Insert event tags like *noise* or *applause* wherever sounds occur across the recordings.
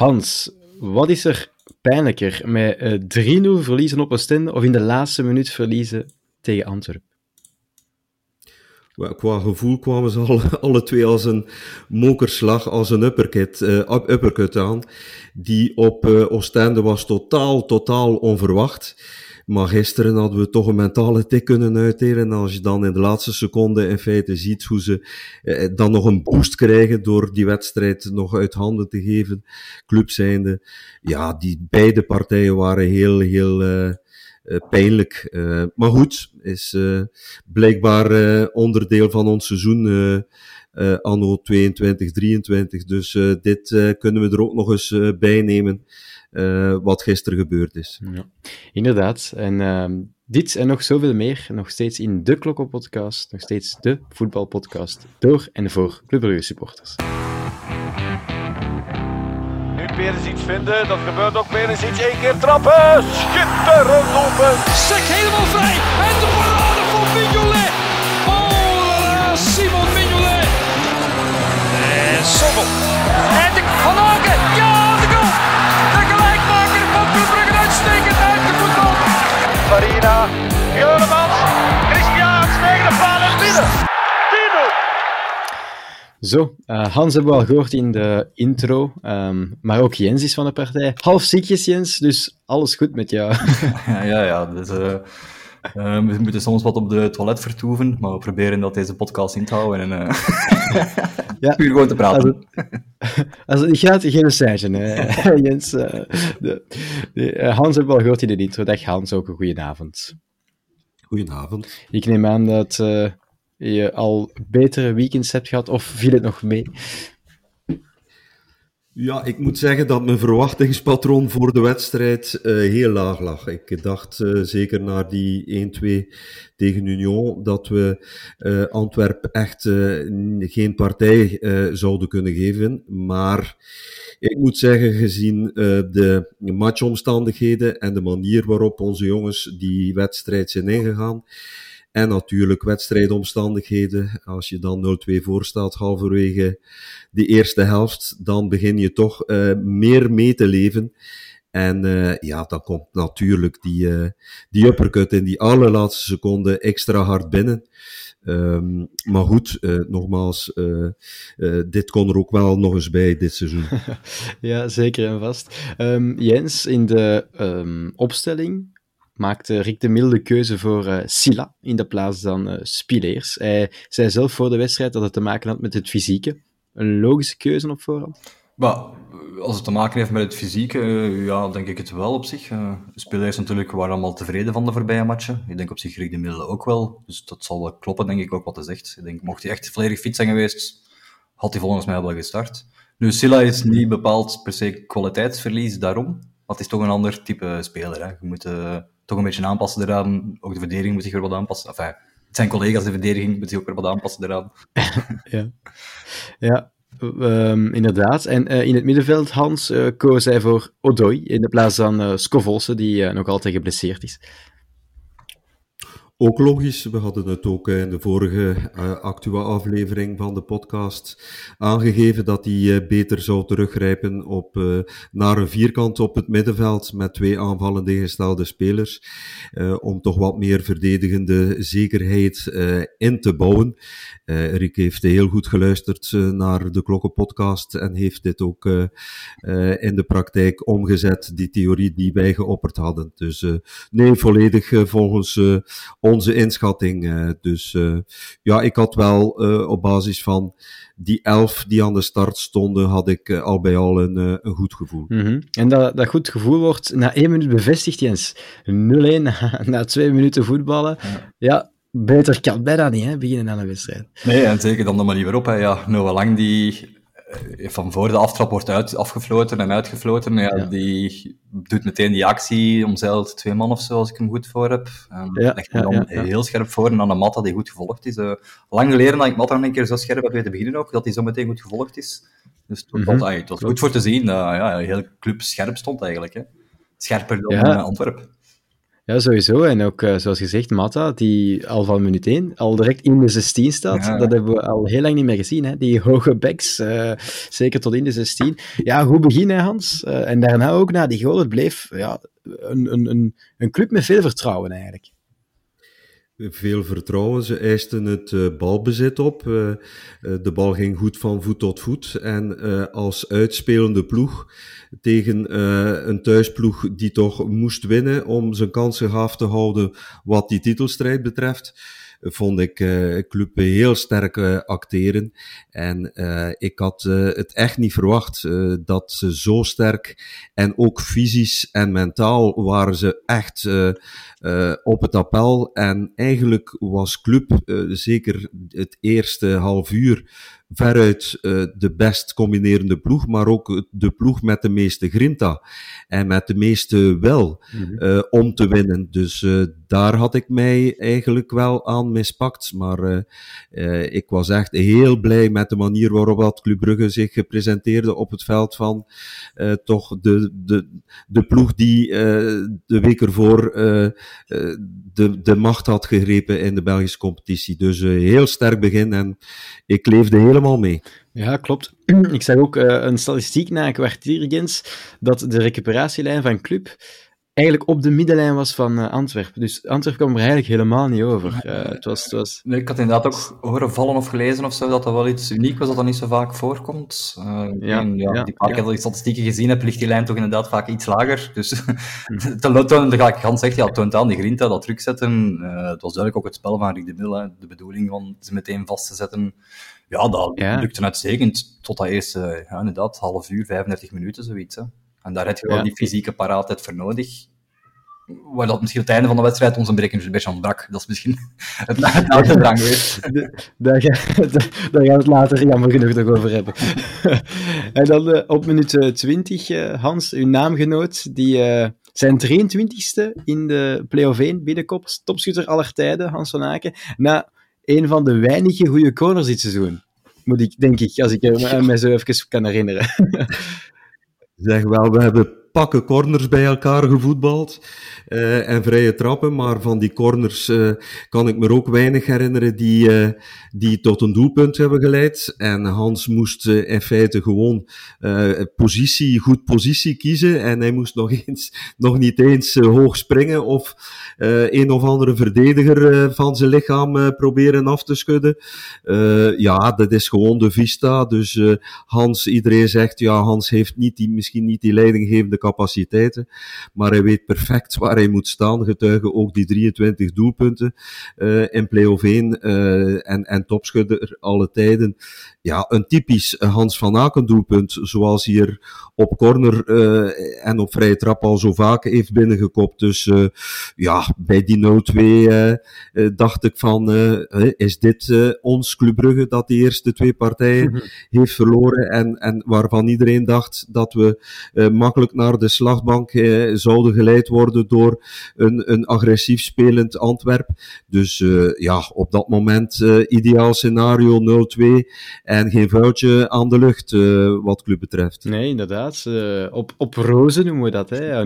Hans, wat is er pijnlijker met uh, 3-0 verliezen op Oostende of in de laatste minuut verliezen tegen Antwerpen? Qua gevoel kwamen ze alle, *laughs* alle twee als een mokerslag, als een uppercut, uh, uppercut aan, die op uh, Oostende was totaal, totaal onverwacht. Maar gisteren hadden we toch een mentale tik kunnen uitdelen. En als je dan in de laatste seconde in feite ziet hoe ze eh, dan nog een boost krijgen door die wedstrijd nog uit handen te geven, club zijnde. Ja, die beide partijen waren heel, heel uh, pijnlijk. Uh, maar goed, is blijkbaar onderdeel van ons seizoen anno 22, 23. Dus dit kunnen we er ook nog eens bij nemen. Uh, wat gisteren gebeurd is. Ja, inderdaad. En uh, dit en nog zoveel meer, nog steeds in de Klokkenpodcast, nog steeds de voetbalpodcast door en voor Club supporters. Nu Perens iets vinden, dat gebeurt ook. Perens iets, één keer trappen, schitterend open. Sek helemaal vrij, en de parade van Mignolet. Oh, Simon Mignolet. En Sommel. En de Van Aken, ja! Farina, Juremans, Christian tegen de paal en binnen. Zo, uh, Hans hebben we al gehoord in de intro, um, maar ook Jens is van de partij. Half ziekjes, Jens, dus alles goed met jou. *laughs* ja, ja, ja. Dus, uh, uh, we moeten soms wat op de toilet vertoeven, maar we proberen dat deze podcast in te houden en *laughs* ja, puur gewoon te praten. Als het, niet gaat, geen stage, hè. *laughs* Jens. De, de, Hans hebben we al gehoord in de intro. Dag Hans, ook een goede avond. Goedenavond. Ik neem aan dat je al betere weekends hebt gehad, of viel het nog mee? Ja, ik moet zeggen dat mijn verwachtingspatroon voor de wedstrijd uh, heel laag lag. Ik dacht uh, zeker na die 1-2 tegen Union dat we uh, Antwerp echt geen partij zouden kunnen geven. Maar ik moet zeggen, gezien de matchomstandigheden en de manier waarop onze jongens die wedstrijd zijn ingegaan, en natuurlijk wedstrijdomstandigheden. Als je dan 0-2 voor staat halverwege de eerste helft, dan begin je toch uh, meer mee te leven. En uh, ja, dan komt natuurlijk die, uh, die uppercut in die allerlaatste seconde extra hard binnen. Um, maar goed, uh, nogmaals, uh, uh, dit kon er ook wel nog eens bij dit seizoen. *laughs* ja, zeker en vast. Um, Jens, in de um, opstelling maakte Rick de Milde keuze voor uh, Silla in de plaats van uh, Spileers. Hij zei zelf voor de wedstrijd dat het te maken had met het fysieke. Een logische keuze op voorhand? Maar, als het te maken heeft met het fysieke, ja, denk ik het wel op zich. Uh, spelers natuurlijk waren allemaal tevreden van de voorbije matchen. Ik denk op zich Rick de Milde ook wel. Dus dat zal wel kloppen, denk ik ook wat hij zegt. Ik denk, mocht hij echt volledig fit zijn geweest, had hij volgens mij wel gestart. Nu, Silla is niet bepaald per se kwaliteitsverlies daarom. Maar het is toch een ander type speler. Hè. Je moet toch een beetje aanpassen eraan. Ook de verdediging moet zich weer wat aanpassen. Enfin, het zijn collega's, de verdediging moet zich ook weer wat aanpassen eraan. *laughs* ja, ja um, inderdaad. En uh, in het middenveld, Hans, uh, koos hij voor Odoi in de plaats van Scovolse, die nog altijd geblesseerd is. Ook logisch, we hadden het ook in de vorige uh, actua aflevering van de podcast aangegeven dat hij uh, beter zou teruggrijpen op, uh, naar een vierkant op het middenveld met twee aanvallende gestelde spelers, om toch wat meer verdedigende zekerheid in te bouwen. Rick heeft heel goed geluisterd naar de Klokkenpodcast en heeft dit ook in de praktijk omgezet, die theorie die wij geopperd hadden. Dus nee, volledig volgens onze inschatting. Uh, dus uh, ja, ik had wel uh, op basis van die elf die aan de start stonden, had ik al bij al een, een goed gevoel. Mm -hmm. En dat, dat goed gevoel wordt na één minuut bevestigd, Jens. 0-1 na, na, twee minuten voetballen. Ja. ja. Beter kan bijna niet, hè, beginnen aan een wedstrijd. Nee, en zeker dan de manier waarop. Hè. Ja, Noah Lang die eh, van voor de aftrap wordt uit, afgefloten en uitgefloten. Ja, ja, Die doet meteen die actie, omzeilt twee man of zo, als ik hem goed voor heb. En ja, legt hem dan heel scherp voor en aan een Matta die goed gevolgd is. Uh, lang geleden dat ik Matta een keer zo scherp heb weten beginnen ook, dat hij zo meteen goed gevolgd is. Dus het, mm -hmm. was, was goed voor te zien dat ja, heel club scherp stond eigenlijk. Hè. Scherper dan Antwerpen. Ja, sowieso. En ook, uh, zoals gezegd, Mata, die al van minuut 1 al direct in de 16 staat. Ja. Dat hebben we al heel lang niet meer gezien. Hè? Die hoge backs, uh, zeker tot in de 16. Ja, goed begin, hè, Hans. Uh, en daarna ook na die goal. Het bleef ja, een, een, een, een club met veel vertrouwen, eigenlijk veel vertrouwen. Ze eisten het uh, balbezit op. Uh, uh, de bal ging goed van voet tot voet. En als uitspelende ploeg tegen een thuisploeg die toch moest winnen om zijn kansen gaaf te houden wat die titelstrijd betreft, vond ik uh, Club heel sterk uh, acteren. En uh, ik had het echt niet verwacht dat ze zo sterk en ook fysisch en mentaal waren ze echt op het appel. En eigenlijk was Club zeker het eerste half uur veruit uh, de best combinerende ploeg, maar ook de ploeg met de meeste grinta en met de meeste wel mm -hmm. om te winnen. Dus uh, daar had ik mij eigenlijk wel aan mispakt. Maar ik was echt heel blij met de manier waarop dat Club Brugge zich presenteerde op het veld van toch de, de, de ploeg die de week ervoor de, de macht had gegrepen in de Belgische competitie. Dus heel sterk begin en ik leefde helemaal mee. Ja, klopt. Ik zag ook een statistiek na een kwartier, dat de recuperatielijn van Club eigenlijk op de middenlijn was van uh, Antwerpen. Dus Antwerpen kwam er eigenlijk helemaal niet over. Uh, het was, het was... Nee, ik had inderdaad ook horen vallen of gelezen of zo, dat dat wel iets uniek was dat dat niet zo vaak voorkomt. Uh, ja, en, ja, ja, die paar keer dat ik statistieken gezien heb, ligt die lijn toch inderdaad vaak iets lager. Dus *laughs* hm. te ga ik Hans zegt, ja, toont aan die grinta, dat terugzetten. het was duidelijk ook het spel van Rick de Mil, hè, de bedoeling van ze meteen vast te zetten. Ja, dat lukte uitstekend tot dat eerste, ja, inderdaad, half uur, 35 minuten, zoiets. Hè. En daar heb je wel die fysieke paraatheid voor nodig. Waar dat misschien het einde van de wedstrijd ons een beetje ontbrak. Dat is misschien *laughs* het laatste drang geweest. *laughs* Daar, gaan we het later jammer genoeg nog over hebben. *laughs* en dan uh, op minuut 20, uh, eh, Hans, uw naamgenoot, die uh, zijn 23ste in de play-off 1 binnenkomt. Topschutter aller tijden, Hans van Aken. Na een van de weinige goede corners dit seizoen. Moet ik, denk ik, als ik me zo even kan herinneren. zeg wel, we hebben pakken corners bij elkaar gevoetbald uh, en vrije trappen, maar van die corners uh, kan ik me ook weinig herinneren die, uh, die tot een doelpunt hebben geleid. En Hans moest in feite gewoon positie, goed positie kiezen en hij moest nog, eens, nog niet eens hoog springen of een of andere verdediger van zijn lichaam proberen af te schudden. ja, dat is gewoon de vista. Dus Hans, iedereen zegt, ja, Hans heeft niet die, misschien niet die leidinggevende capaciteiten, maar hij weet perfect waar hij moet staan, getuigen ook die 23 doelpunten uh, in play-off 1 uh, en, en topschudder alle tijden. Ja, een typisch Hans van Aken doelpunt, zoals hij er op corner uh, en op vrije trap al zo vaak heeft binnengekopt. Dus ja, bij die 0-2 dacht ik van, is dit ons Club Brugge dat die eerste twee partijen mhm. heeft verloren en, en waarvan iedereen dacht dat we makkelijk naar de slagbank eh, zouden geleid worden door een, een agressief spelend Antwerp. Dus ja, op dat moment ideaal scenario 0-2 en geen vuiltje aan de lucht uh, wat club betreft. Nee, inderdaad. op, op rozen noemen we dat, hè?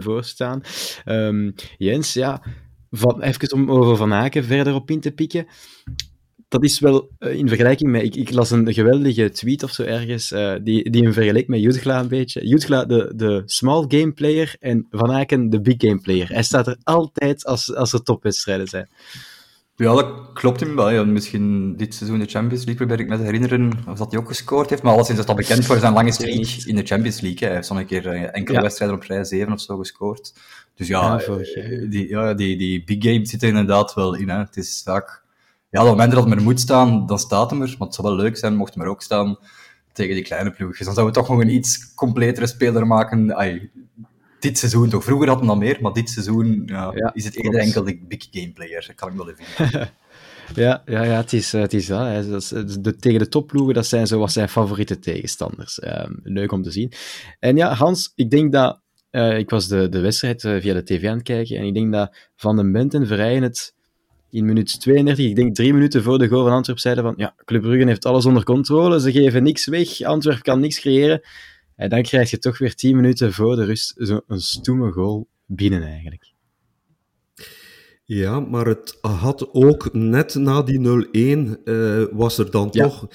0-2 voorstaan. Um, Jens, ja, van, even om over Van Aken verder op in te pikken dat is wel uh, in vergelijking met... Ik, ik, las een geweldige tweet of zo ergens, die, die hem vergelijkt met Jutgla een beetje. Jutgla, de, de small game player, en Van Aken, de big game player. Hij staat er altijd als, als er topwedstrijden zijn. Ja, dat klopt hem wel. Ja, misschien dit seizoen de Champions League probeer ik me te herinneren of dat hij ook gescoord heeft. Maar alleszins is al bekend voor zijn lange streak in de Champions League. Hij heeft zo'n keer uh, enkele ja. wedstrijden op rij 7 of zo gescoord. Dus ja, ja, die, ja die, die big game zit er inderdaad wel in. Hè. Het is vaak ja, op het moment dat er moet staan, dan staat hem er. Maar het zou wel leuk zijn mocht hem er ook staan tegen die kleine ploegjes. Dan zouden we toch nog een iets completere speler maken. Dit seizoen toch. Vroeger had hem dan meer, maar dit seizoen ja, ja, is het eerder enkel de big game player. Dat kan ik wel even *laughs* Ja, ja, ja, het is, het is wel. Hè. de, tegen de topploegen, dat zijn zo wat zijn favoriete tegenstanders. Um, leuk om te zien. En ja, Hans, ik denk dat... Uh, ik was de, de wedstrijd uh, via de tv aan het kijken en ik denk dat Van den Bent en Verrijen het in minuut 32, ik denk drie minuten voor de goal van Antwerp, zeiden van ja, Club Brugge heeft alles onder controle, ze geven niks weg, Antwerp kan niks creëren. En dan krijg je toch weer tien minuten voor de rust zo'n stoeme goal binnen eigenlijk. Ja, maar het had ook net na die 0-1 uh, was er dan Ja. toch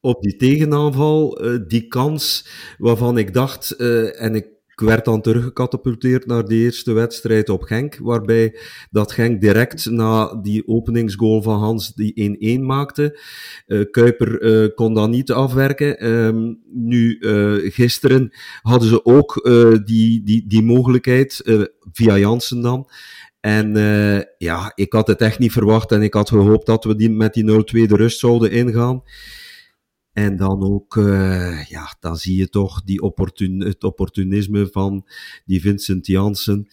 op die tegenaanval uh, die kans waarvan ik dacht, uh, en ik werd dan teruggecatapulteerd naar de eerste wedstrijd op Genk, waarbij dat Genk direct na die openingsgoal van Hans die 1-1 maakte. Uh, Kuiper uh, kon dat niet afwerken. Um, nu, uh, gisteren hadden ze ook die, die, die mogelijkheid, via Jansen dan. En ja, ik had het echt niet verwacht en ik had gehoopt dat we die, met die 0-2 de rust zouden ingaan. En dan ook, uh, ja, dan zie je toch die opportun het opportunisme van die Vincent Janssen.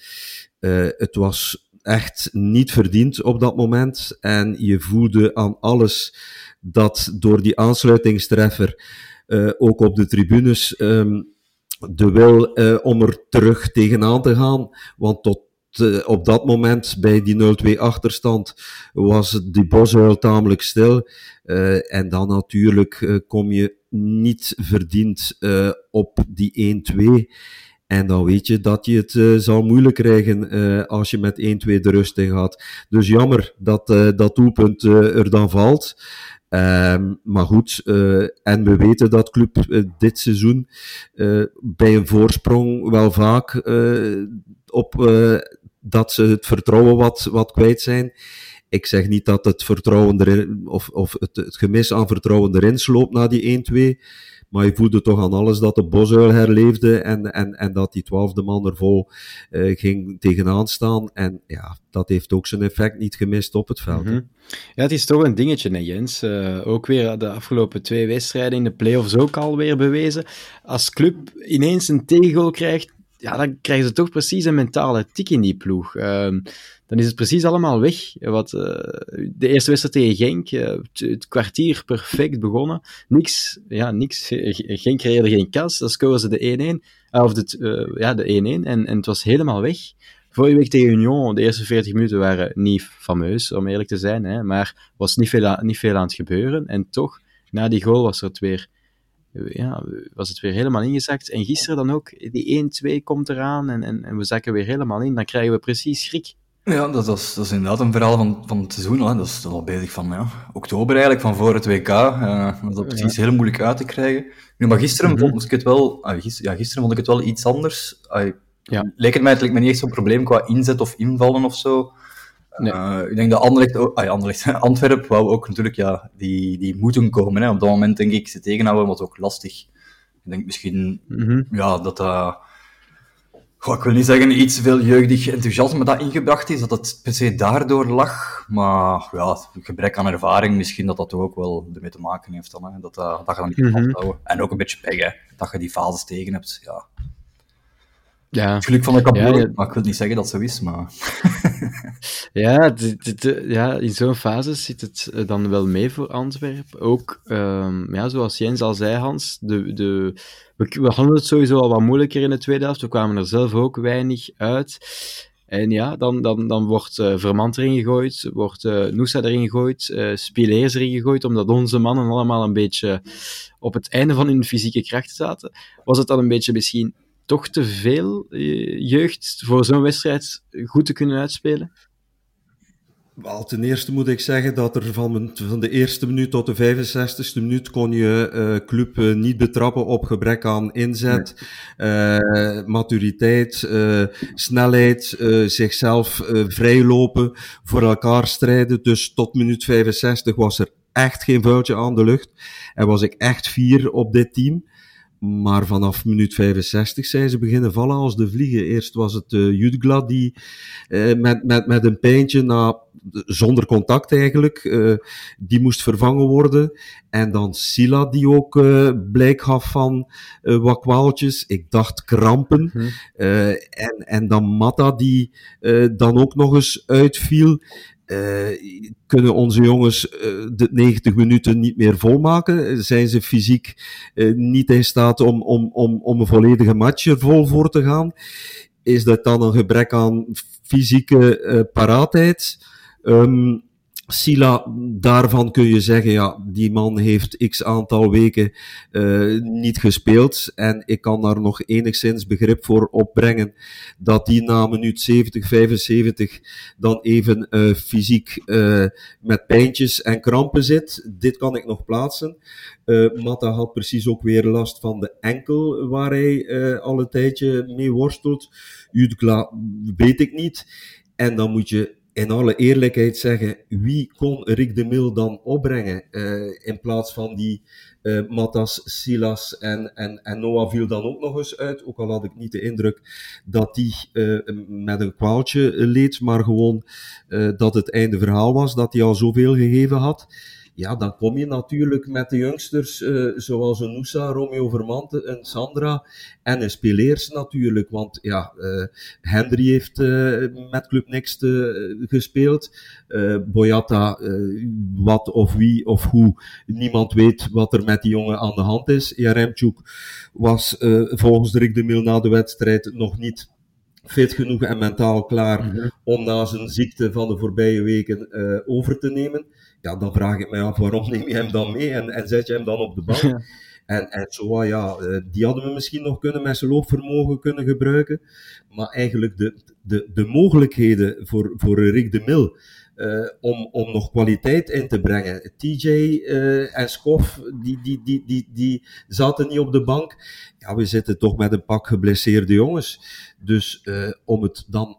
Uh, het was echt niet verdiend op dat moment. En je voelde aan alles dat door die aansluitingstreffer, ook op de tribunes, um, de wil om er terug tegenaan te gaan. Want tot uh, op dat moment, bij die 0-2 achterstand, was die bosuil tamelijk stil. Uh, en dan natuurlijk uh, kom je niet verdiend op die 1-2. En dan weet je dat je het zal moeilijk krijgen als je met 1-2 de rust in gaat. Dus jammer dat dat doelpunt er dan valt. Um, maar goed, en we weten dat club dit seizoen bij een voorsprong wel vaak op dat ze het vertrouwen wat, wat kwijt zijn. Ik zeg niet dat het vertrouwen of, of het, het gemis aan vertrouwen erin sloopt na die 1-2. Maar je voelde toch aan alles dat de bosuil herleefde en, en, en dat die twaalfde man er vol uh, ging tegenaan staan. En ja, dat heeft ook zijn effect niet gemist op het veld. -hmm. Ja, het is toch een dingetje, hè, Jens. Uh, ook weer de afgelopen twee wedstrijden in de play-offs ook alweer bewezen. Als club ineens een tegengoal krijgt, ja, dan krijgen ze toch precies een mentale tik in die ploeg. Uh, dan is het precies allemaal weg. Wat, uh, de eerste wedstrijd tegen Genk, uh, het, kwartier perfect begonnen. Niks, ja, niks. Genk creëerde geen kans. Dan scoren ze de 1-1. of de, ja, de 1-1. En, en het was helemaal weg. Vorige week tegen Union, de eerste 40 minuten waren niet fameus, om eerlijk te zijn. Hè, maar was niet veel, niet veel aan het gebeuren. En toch, na die goal was er het weer ja, was het weer helemaal ingezakt. En gisteren dan ook, die 1-2 komt eraan en, en, en we zakken weer helemaal in. Dan krijgen we precies schrik. Ja, dat, dat, is, dat is inderdaad een verhaal van, van het seizoen. Hè. Dat is al bezig van ja, oktober eigenlijk, van voor het WK. Uh, dat is precies ja. heel moeilijk uit te krijgen. Nu, maar gisteren, mm-hmm. vond ik het wel, uh, gister, ja, gisteren vond ik het wel iets anders. Uh, ja. Leek het mij, het leek me niet echt zo'n probleem qua inzet of invallen of zo. Nee. Uh, ik denk dat Anderlecht, oh, ah, Anderlecht, *laughs* Antwerpen wou ook natuurlijk, ja, die, die moeten komen. Hè. Op dat moment denk ik, ze tegenhouden was ook lastig. Ik denk misschien, mm-hmm. ja, dat dat, uh, goh, ik wil niet zeggen iets veel jeugdig enthousiasme dat ingebracht is, dat het per se daardoor lag. Maar ja, gebrek aan ervaring, misschien dat dat ook wel ermee te maken heeft dan, hè. Dat, uh, dat je dan niet mm-hmm. houden. En ook een beetje pech, hè. Dat je die fases tegen hebt, ja. Ja. Het geluk van de kampioen, ja, maar ik wil niet zeggen dat het zo is, maar... *laughs* ja, dit, dit, ja, in zo'n fase zit het dan wel mee voor Antwerpen. Ook, um, ja, zoals Jens al zei, Hans, de, de, we, we hadden het sowieso al wat moeilijker in de tweede helft. We kwamen er zelf ook weinig uit. En ja, dan, dan, dan wordt uh, Vermand erin gegooid, wordt uh, Noosa erin gegooid, uh, Spileers erin gegooid, omdat onze mannen allemaal een beetje op het einde van hun fysieke kracht zaten. Was het dan een beetje misschien toch te veel jeugd voor zo'n wedstrijd goed te kunnen uitspelen? Wel, ten eerste moet ik zeggen dat er van, de eerste minuut tot de 65ste minuut kon je uh, club uh, niet betrappen op gebrek aan inzet, nee. uh, maturiteit, snelheid, zichzelf vrijlopen, voor elkaar strijden. Dus tot minuut 65 was er echt geen vuiltje aan de lucht en was ik echt fier op dit team. Maar vanaf minuut 65 zijn ze beginnen vallen als de vliegen. Eerst was het uh, Jutgla die uh, met, met, met een pijntje, na, zonder contact eigenlijk, uh, die moest vervangen worden. En dan Sila die ook blijk gaf van wat kwaaltjes. Ik dacht krampen. Hmm. en, en dan Matta die dan ook nog eens uitviel. Uh, kunnen onze jongens uh, de 90 minuten niet meer volmaken? Zijn ze fysiek uh, niet in staat om, om, om, om een volledige match er vol voor te gaan? Is dat dan een gebrek aan fysieke paraatheid? Um, Sila, daarvan kun je zeggen, ja, die man heeft x aantal weken uh, niet gespeeld. En ik kan daar nog enigszins begrip voor opbrengen dat die na minuut 70, 75 dan even uh, fysiek uh, met pijntjes en krampen zit. Dit kan ik nog plaatsen. Matta had precies ook weer last van de enkel waar hij al een tijdje mee worstelt. Udgla weet ik niet. En dan moet je in alle eerlijkheid zeggen, wie kon Rick de Mil dan opbrengen uh, in plaats van die uh, Matas, Silas en, en, en Noah viel dan ook nog eens uit. Ook al had ik niet de indruk dat die uh, met een kwaaltje leed, maar gewoon dat het einde verhaal was, dat hij al zoveel gegeven had ja, dan kom je natuurlijk met de youngsters uh, zoals een Noosa, Romeo Vermante, een Sandra en een Speleers natuurlijk. Want ja, uh, Hendry heeft uh, met Club Next gespeeld. Boyata, wat of wie of hoe, niemand weet wat er met die jongen aan de hand is. Jaremchuk was volgens Rick de Mil na de wedstrijd nog niet fit genoeg en mentaal klaar mm -hmm. om na zijn ziekte van de voorbije weken over te nemen ja, dan vraag ik mij af waarom neem je hem dan mee en, en zet je hem dan op de bank. En, en zo, ja, eh, die hadden we misschien nog kunnen met zijn loopvermogen kunnen gebruiken. Maar eigenlijk de, de, de mogelijkheden voor, voor Rick de Mil uh, om, om nog kwaliteit in te brengen. TJ uh, en Skoff, die, die, die, die, die zaten niet op de bank. Ja, we zitten toch met een pak geblesseerde jongens. Dus uh, om het dan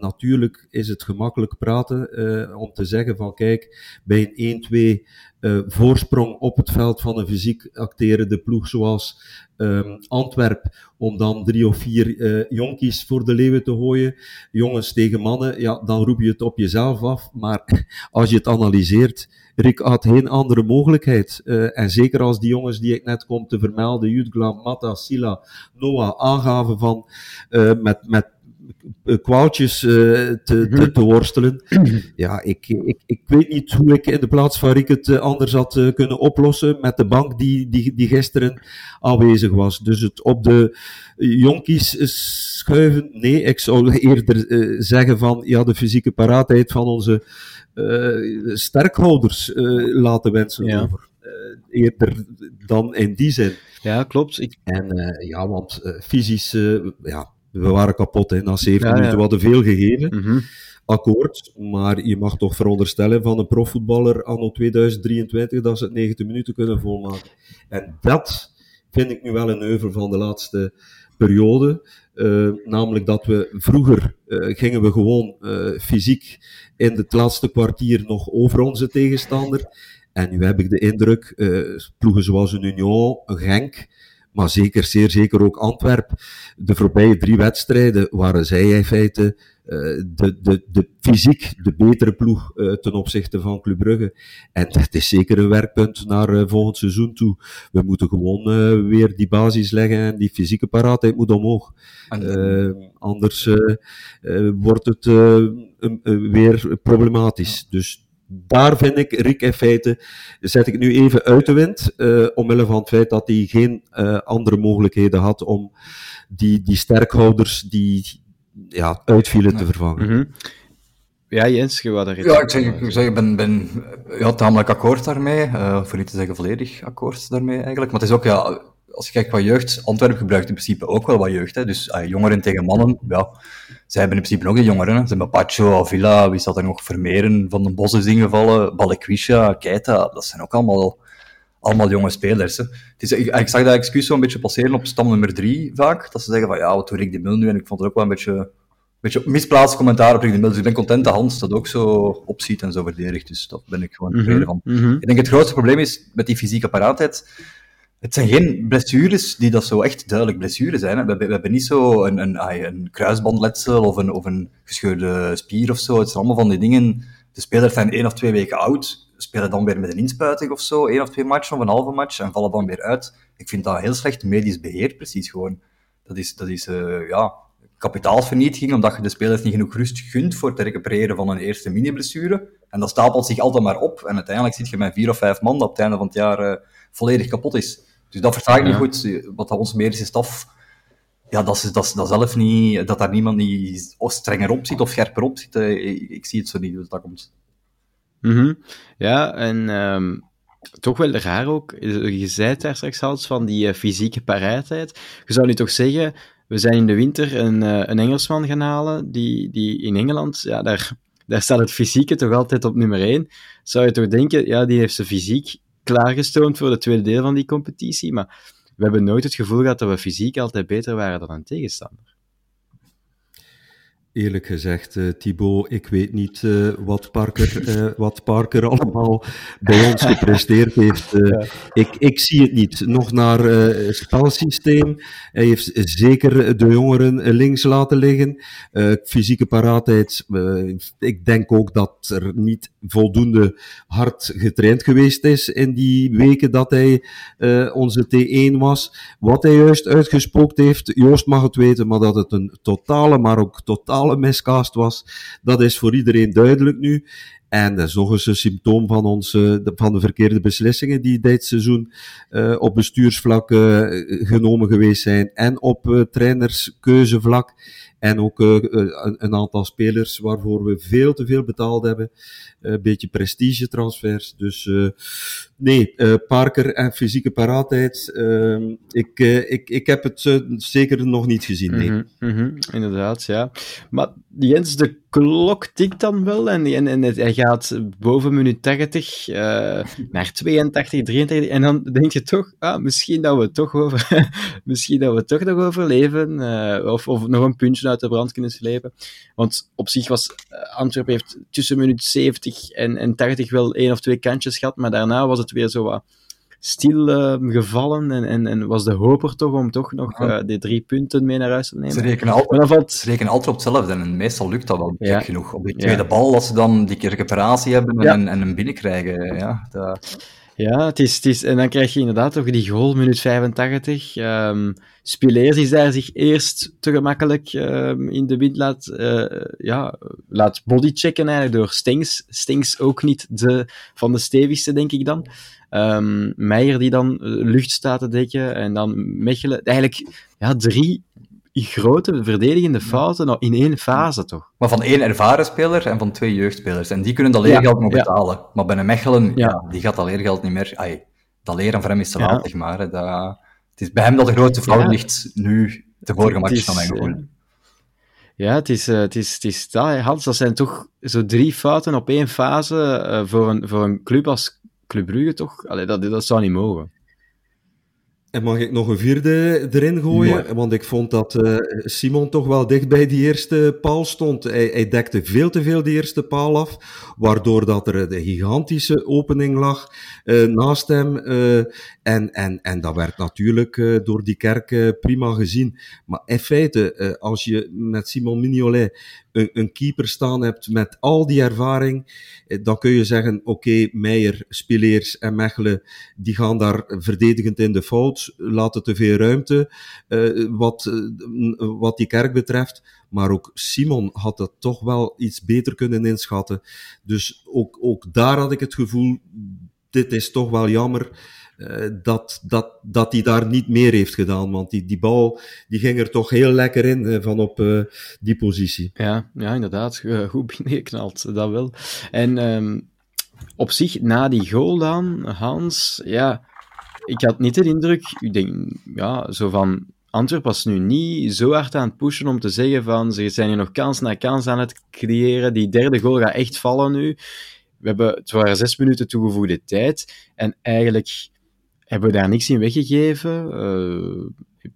natuurlijk is het gemakkelijk praten uh, om te zeggen van kijk, bij een 1-2 uh, voorsprong op het veld van een fysiek acterende ploeg zoals um, Antwerp, om dan drie of vier uh, jonkies voor de leeuwen te gooien, jongens tegen mannen, ja, dan roep je het op jezelf af. Maar als je het analyseert, Rick had geen andere mogelijkheid. En zeker als die jongens die ik net kom te vermelden, Jutgla, Matta, Sila, Noah, aangaven van met, met kwaaltjes uh, te, te, mhm. te, worstelen. Ja, ik, ik, ik weet niet hoe ik in de plaats van Rick het anders had uh, kunnen oplossen met de bank die, die, die gisteren aanwezig was. Dus het op de jonkies schuiven. Nee, ik zou eerder uh, zeggen van ja, de fysieke paraatheid van onze sterkhouders laten wensen ja. over. eerder dan in die zin. Ja, klopt. Ik... En ja, want fysisch, ja, we waren kapot hè. na 7 ja, minuten. We hadden veel gegeven. Mm -hmm. Akkoord, maar je mag toch veronderstellen van een profvoetballer anno 2023 dat ze het 90 minuten kunnen volmaken. En dat vind ik nu wel een euvel van de laatste periode. Uh, namelijk dat we vroeger uh, gingen we gewoon uh, fysiek in het laatste kwartier nog over onze tegenstander. En nu heb ik de indruk, ploegen zoals een Union, een Genk, maar zeker, zeer zeker ook Antwerp. De voorbije drie wedstrijden waren zij in feite uh, de, de, de fysiek de betere ploeg uh, ten opzichte van Club Brugge. En het is zeker een werkpunt naar uh, volgend seizoen toe. We moeten gewoon weer die basis leggen en die fysieke paraatheid moet omhoog. anders wordt het weer problematisch. Dus daar vind ik Rick in feite, zet ik nu even uit de wind, uh, omwille van het feit dat hij geen uh, andere mogelijkheden had om die, die sterkhouders die ja, uitvielen te vervangen. Mm -hmm. Ja, Jens, je daar Ja, ik zeg, ik zeg, ben, ben ja, tamelijk akkoord daarmee, uh, voor niet te zeggen volledig akkoord daarmee eigenlijk. Maar het is ook, ja, als je kijkt qua jeugd, Antwerpen gebruikt in principe ook wel wat jeugd. Hè. Dus uh, jongeren tegen mannen, ja, zij hebben in principe ook de jongeren. Hè. Ze hebben Pacho, Avila, wie staat er nog? Vermeeren, Van den Bos is ingevallen, Balekwisha, Keita, dat zijn ook allemaal, allemaal jonge spelers. Hè. Het is, ik, ik, zag dat excuus zo een beetje passeren op stam nummer drie vaak, dat ze zeggen van ja, wat doe ik de Mil nu? En ik vond het ook wel een beetje, een beetje misplaatst commentaar op Rick de Mil. Dus ik ben content dat Hans dat ook zo opziet en zo verdedigt. Dus dat ben ik gewoon mhm, tevreden van. Mm -hmm. Ik denk het grootste probleem is met die fysieke paraatheid het zijn geen blessures die dat zo echt duidelijk blessures zijn. We, we, hebben niet zo een, een, een kruisbandletsel of een, of een gescheurde spier of zo. Het zijn allemaal van die dingen. De spelers zijn één of twee weken oud, spelen dan weer met een inspuiting of zo, één of twee matchen of een halve match en vallen dan weer uit. Ik vind dat heel slecht medisch beheerd, precies gewoon. Dat is, dat is uh, ja, kapitaalsvernietiging, omdat je de spelers niet genoeg rust gunt voor te recupereren van een eerste mini-blessure. En dat stapelt zich altijd maar op. En uiteindelijk zit je met vier of vijf man dat op het einde van het jaar uh, volledig kapot is. Dus dat versta ik niet goed, wat onze medische staf, ja, dat is, dat, dat zelf niet, dat daar niemand niet strenger op zit of scherper op zit. Ik, ik zie het zo niet hoe dat komt. Mhm. Ja, en ehm, toch wel raar ook. Je zei het daar straks al van die eh, fysieke paraatheid. Je zou nu toch zeggen, we zijn in de winter een, eh, een Engelsman gaan halen, die, die in Engeland, ja, daar, daar staat het fysieke toch altijd op nummer één. Zou je toch denken, ja, die heeft zijn fysiek klaargestoomd voor het tweede deel van die competitie, maar we hebben nooit het gevoel gehad dat we fysiek altijd beter waren dan een tegenstander. Eerlijk gezegd, uh, Thibaut, ik weet niet uh, wat, Parker, uh, wat Parker allemaal bij ons gepresteerd heeft. Ik, ik zie het niet. Nog naar het spelsysteem. Hij heeft zeker de jongeren links laten liggen. fysieke paraatheid. ik denk ook dat er niet voldoende hard getraind geweest is in die weken dat hij onze T1 was. Wat hij juist uitgespookt heeft, Joost mag het weten, maar dat het een totale, maar ook totale miscast was. Dat is voor iedereen duidelijk nu. En dat is nog eens een symptoom van, onze, van de verkeerde beslissingen die dit seizoen uh, op bestuursvlak uh, genomen geweest zijn en op uh, trainerskeuzevlak. En ook een, een, aantal spelers waarvoor we veel te veel betaald hebben. Een beetje prestige transfers. Dus nee, Parker en fysieke paraatheid. Ehm, ik, ik, ik heb het zeker nog niet gezien. Nee. Mm -hmm, inderdaad, ja. Maar Jens, de klok tikt dan wel en, en, en hij gaat boven minuut 80 uh, naar 82, 83 en dan denk je toch, ah, misschien dat we toch over, *laughs* misschien dat we toch nog overleven uh, of, of nog een puntje uit de brand kunnen slepen. Want op zich was Antwerpen heeft tussen minuut 70 en, en 80 wel één of twee kantjes gehad, maar daarna was het weer zo wat stil uh, gevallen en, en, en, was de hoop er toch om toch nog uh, die drie punten mee naar huis te nemen. Ze rekenen altijd, valt... ze rekenen altijd op hetzelfde en meestal lukt dat wel ja. genoeg. Op die tweede bal, als ze dan die keer recuperatie hebben en, en hem binnenkrijgen. Ja, dat... Ja, het is, het is, en dan krijg je inderdaad toch die goal, minuut 85. Um, Spileers is daar zich eerst te gemakkelijk um, in de wind laat, uh, ja, laat bodychecken eigenlijk door Stengs. Stengs ook niet de, van de stevigste, denk ik dan. Um, Meijer die dan lucht staat te dekken en dan Mechelen. Eigenlijk ja, drie grote verdedigende fouten nou, in één fase, toch? Maar van één ervaren speler en van twee jeugdspelers. En die kunnen dat leergeld ja, nog betalen. Ja. Maar bij een Mechelen, ja. die gaat dat leergeld niet meer... Ai, dat leren voor hem is te laat, zeg maar. Dat, het is bij hem dat de grootste fout ligt nu, de vorige match van mijn gevoel. Ja, het is, uh, het is, het is dat, Hans. Dat zijn toch zo drie fouten op één fase uh, voor, een, voor een club als Club Brugge, toch? Allee, dat, dat zou niet mogen. En mag ik nog een vierde erin gooien? Ja. Want ik vond dat uh, Simon toch wel dicht bij die eerste paal stond. Hij, hij, dekte veel te veel die eerste paal af, waardoor dat er een gigantische opening lag uh, naast hem. Uh, en, en, en dat werd natuurlijk door die kerk prima gezien. Maar in feite, als je met Simon Mignolet een, keeper staan hebt met al die ervaring, dan kun je zeggen, oké, Meijer, Spileers en Mechelen, die gaan daar verdedigend in de fout laten te veel ruimte uh, wat, uh, wat die kerk betreft. Maar ook Simon had dat toch wel iets beter kunnen inschatten. Dus ook, ook daar had ik het gevoel, dit is toch wel jammer. Uh, dat, dat, dat hij daar niet meer heeft gedaan. Want die, die bal die ging er toch heel lekker in uh, van op uh, die positie. Ja, ja inderdaad. *laughs* Goed binnengeknald, dat wel. En um, op zich, na die goal dan, Hans, ja, ik had niet de indruk, ik denk, ja, zo van, Antwerp was nu niet zo hard aan het pushen om te zeggen van, ze zijn hier nog kans na kans aan het creëren, die derde goal gaat echt vallen nu. We hebben, het waren zes minuten toegevoegde tijd, en eigenlijk hebben we daar niks in weggegeven, uh,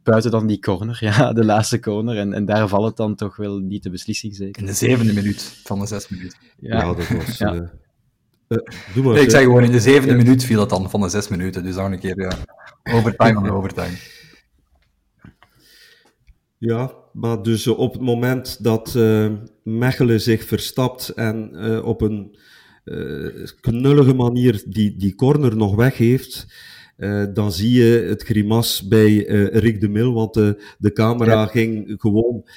buiten dan die corner, *laughs* ja, de laatste corner, en, en daar valt het dan toch wel niet de beslissing zeker. In de zevende minuut van de zes minuten. Ja, ja dat was... Ja. Uh, uh, maar, ik zeg gewoon, in de zevende ja. minuut viel dat dan van de zes minuten. Dus dan een keer ja, overtime aan overtime. Ja, maar dus op het moment dat uh, Mechelen zich verstapt en uh, op een uh, knullige manier die, die corner nog weggeeft, dan zie je het grimas bij Rick de Mil, want de, de camera ja. ging gewoon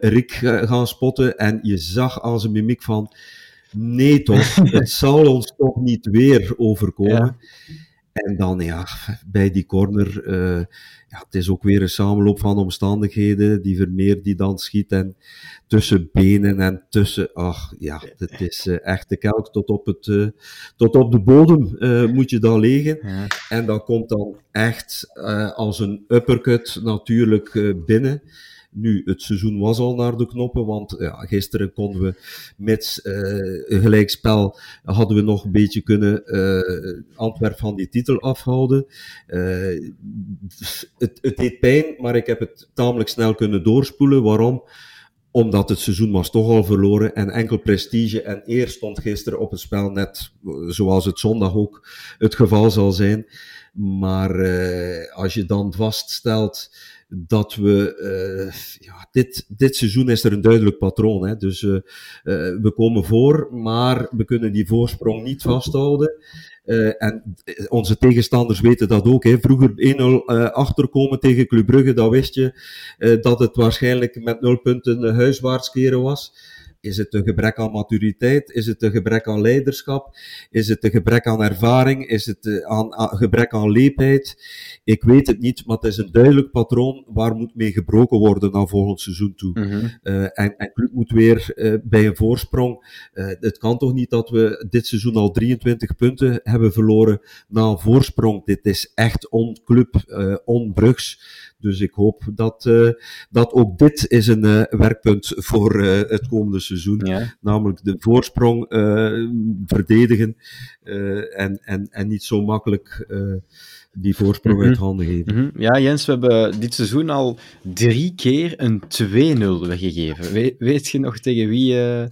Rick gaan spotten en je zag aan zijn mimiek van Nee, toch? *laughs* het zal ons toch niet weer overkomen. Ja. En dan, ja, bij die corner, uh, ja, het is ook weer een samenloop van omstandigheden. Die Vermeer die dan schiet en tussen benen en tussen, ach ja, het is uh, echt de kelk tot op, het, uh, tot op de bodem moet je dan liggen. Ja. En dat komt dan echt als een uppercut natuurlijk binnen. Nu, het seizoen was al naar de knoppen, want ja, gisteren konden we met uh, gelijkspel hadden we nog een beetje kunnen uh, Antwerp van die titel afhouden. Uh, het, het deed pijn, maar ik heb het tamelijk snel kunnen doorspoelen. Waarom? Omdat het seizoen was toch al verloren en enkel prestige en eer stond gisteren op het spel, net zoals het zondag ook het geval zal zijn. Maar als je dan vaststelt dat we, uh, ja, dit, dit seizoen is er een duidelijk patroon. Hè? Dus uh, uh, we komen voor, maar we kunnen die voorsprong niet vasthouden. en onze tegenstanders weten dat ook. Hè? Vroeger 1-0 achterkomen tegen Club Brugge, dan wist je dat het waarschijnlijk met 0 punten huiswaarts keren was. Is het een gebrek aan maturiteit? Is het een gebrek aan leiderschap? Is het een gebrek aan ervaring? Is het een aan, gebrek aan leepheid? Ik weet het niet, maar het is een duidelijk patroon waar moet mee gebroken worden naar volgend seizoen toe. Mm -hmm. uh, en, en club moet weer uh, bij een voorsprong. Uh, het kan toch niet dat we dit seizoen al 23 punten hebben verloren na een voorsprong. Dit is echt on-club, on-brugs. Dus ik hoop dat, uh, dat ook dit is een uh, werkpunt voor uh, het komende seizoen. Ja. Namelijk de voorsprong verdedigen en, en, en niet zo makkelijk die voorsprong mm -hmm. uit handen geven. Mm -hmm. Ja, Jens, we hebben dit seizoen al drie keer een 2-0 weggegeven. We, weet je nog tegen wie uh,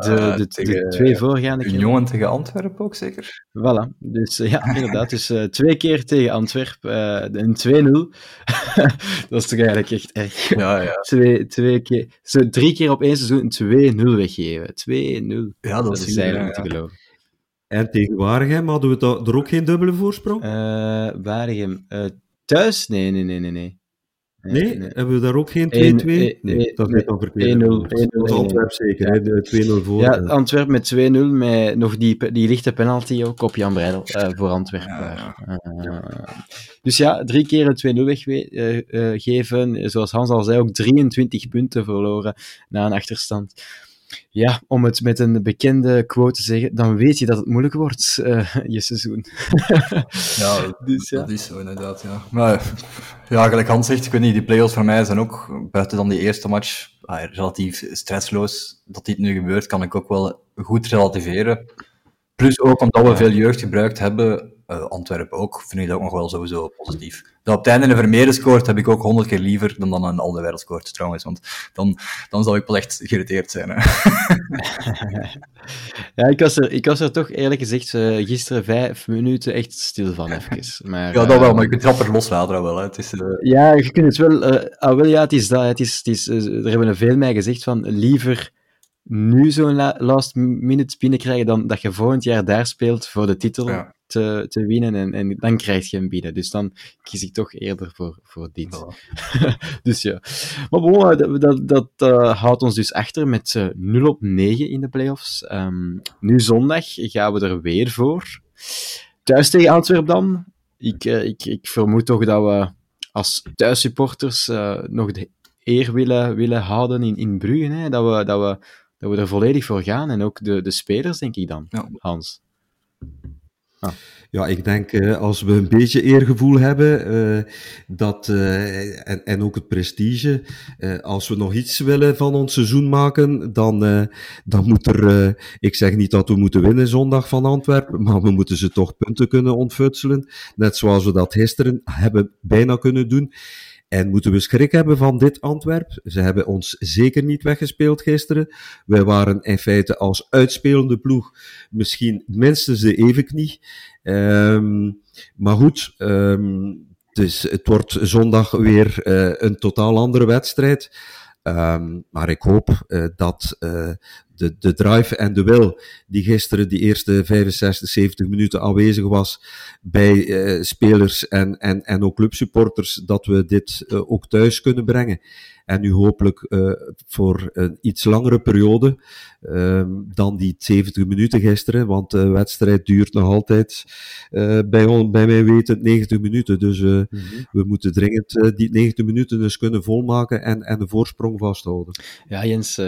de, tegen, de, twee voorgaande keer. jongen tegen Antwerpen ook zeker? Voilà, dus uh, ja, *laughs* inderdaad. Dus uh, twee keer tegen Antwerpen, een 2-0. *laughs* dat is toch eigenlijk echt erg. Ja, ja. Twee, twee keer, zo, drie keer op één seizoen een 2-0 weggeven. 2-0. Ja, dat, dat is, eigenlijk niet ja. te geloven. En tegen Waregem hadden we er ook geen dubbele voorsprong? Uh, Waregem, thuis? Nee, nee, nee, nee. nee. Nee, nee, nee, hebben we daar ook geen 2-2? Nee, nee, dat is dan verkeerd. 1-0. Dat was Antwerp zeker, ja. 2-0 voor. Ja, Antwerp met 2-0, met nog die, die lichte penalty ook op Jan Breidel uh, voor Antwerp. Ja, uh, dus ja, drie keer een 2-0 weggeven. Uh, Zoals Hans al zei, ook 23 punten verloren na een achterstand. Ja, om het met een bekende quote te zeggen, dan weet je dat het moeilijk wordt, uh, je seizoen. *laughs* ja, *laughs* dus, ja, dat is zo inderdaad, ja. Maar ja, gelijk Hans zegt, ik weet niet, die play-offs voor mij zijn ook, buiten dan die eerste match, ah, relatief stressloos. Dat dit nu gebeurt, kan ik ook wel goed relativeren. Plus ook omdat we veel jeugd gebruikt hebben, uh, Antwerpen ook, vind ik dat ook nog wel sowieso positief. Dat op het einde een Vermeer scoort, heb ik ook honderd keer liever dan dan een Alderweireld scoort, trouwens. Want dan, dan zal ik wel echt geïrriteerd zijn. Hè. *laughs* ja, ik was, er, ik was er toch eerlijk gezegd uh, gisteren vijf minuten echt stil van, *laughs* even. Maar, ja, dat wel, maar je kunt rapper loslaten wel. Hè. Het is, uh... Ja, je kunt het wel... Ah, wel ja, het is dat. Het is, het is, er hebben er veel mij gezegd van liever nu zo'n last minute binnenkrijgen dan dat je volgend jaar daar speelt voor de titel. Ja te, te winnen en, en dan krijg je een bieden. Dus dan kies ik toch eerder voor, voor dit. *laughs* dus ja. Maar bon, dat, dat, dat uh, houdt ons dus achter met uh, 0 op 9 in de playoffs. Um, nu zondag gaan we er weer voor. Thuis tegen Antwerpen dan. Ik, uh, ik, ik vermoed toch dat we als thuissupporters nog de eer willen, willen houden in, in Brugge. Hè? Dat, we, dat, we, dat we er volledig voor gaan. En ook de, de spelers, denk ik dan, ja. Hans. Ja, ik denk uh, als we een beetje eergevoel hebben, uh, dat, uh, en, en ook het prestige, als we nog iets willen van ons seizoen maken, dan, dan moet er, ik zeg niet dat we moeten winnen zondag van Antwerpen, maar we moeten ze toch punten kunnen ontfutselen, net zoals we dat gisteren hebben bijna kunnen doen. En moeten we schrik hebben van dit Antwerp? Ze hebben ons zeker niet weggespeeld gisteren. Wij waren in feite als uitspelende ploeg misschien minstens de evenknie. Um, maar goed, dus het wordt zondag weer uh, een totaal andere wedstrijd. Um, maar ik hoop uh, dat uh, de, de drive en de wil die gisteren die eerste 65, 70 minuten aanwezig was bij uh, spelers en, en, en ook clubsupporters, dat we dit ook thuis kunnen brengen. En nu hopelijk uh, voor een iets langere periode uh, dan die 70 minuten gisteren, want de wedstrijd duurt nog altijd uh, bij, bij mij weten 90 minuten. Dus mm -hmm. we moeten dringend die 90 minuten dus kunnen volmaken en, en de voorsprong vasthouden. Ja, Jens,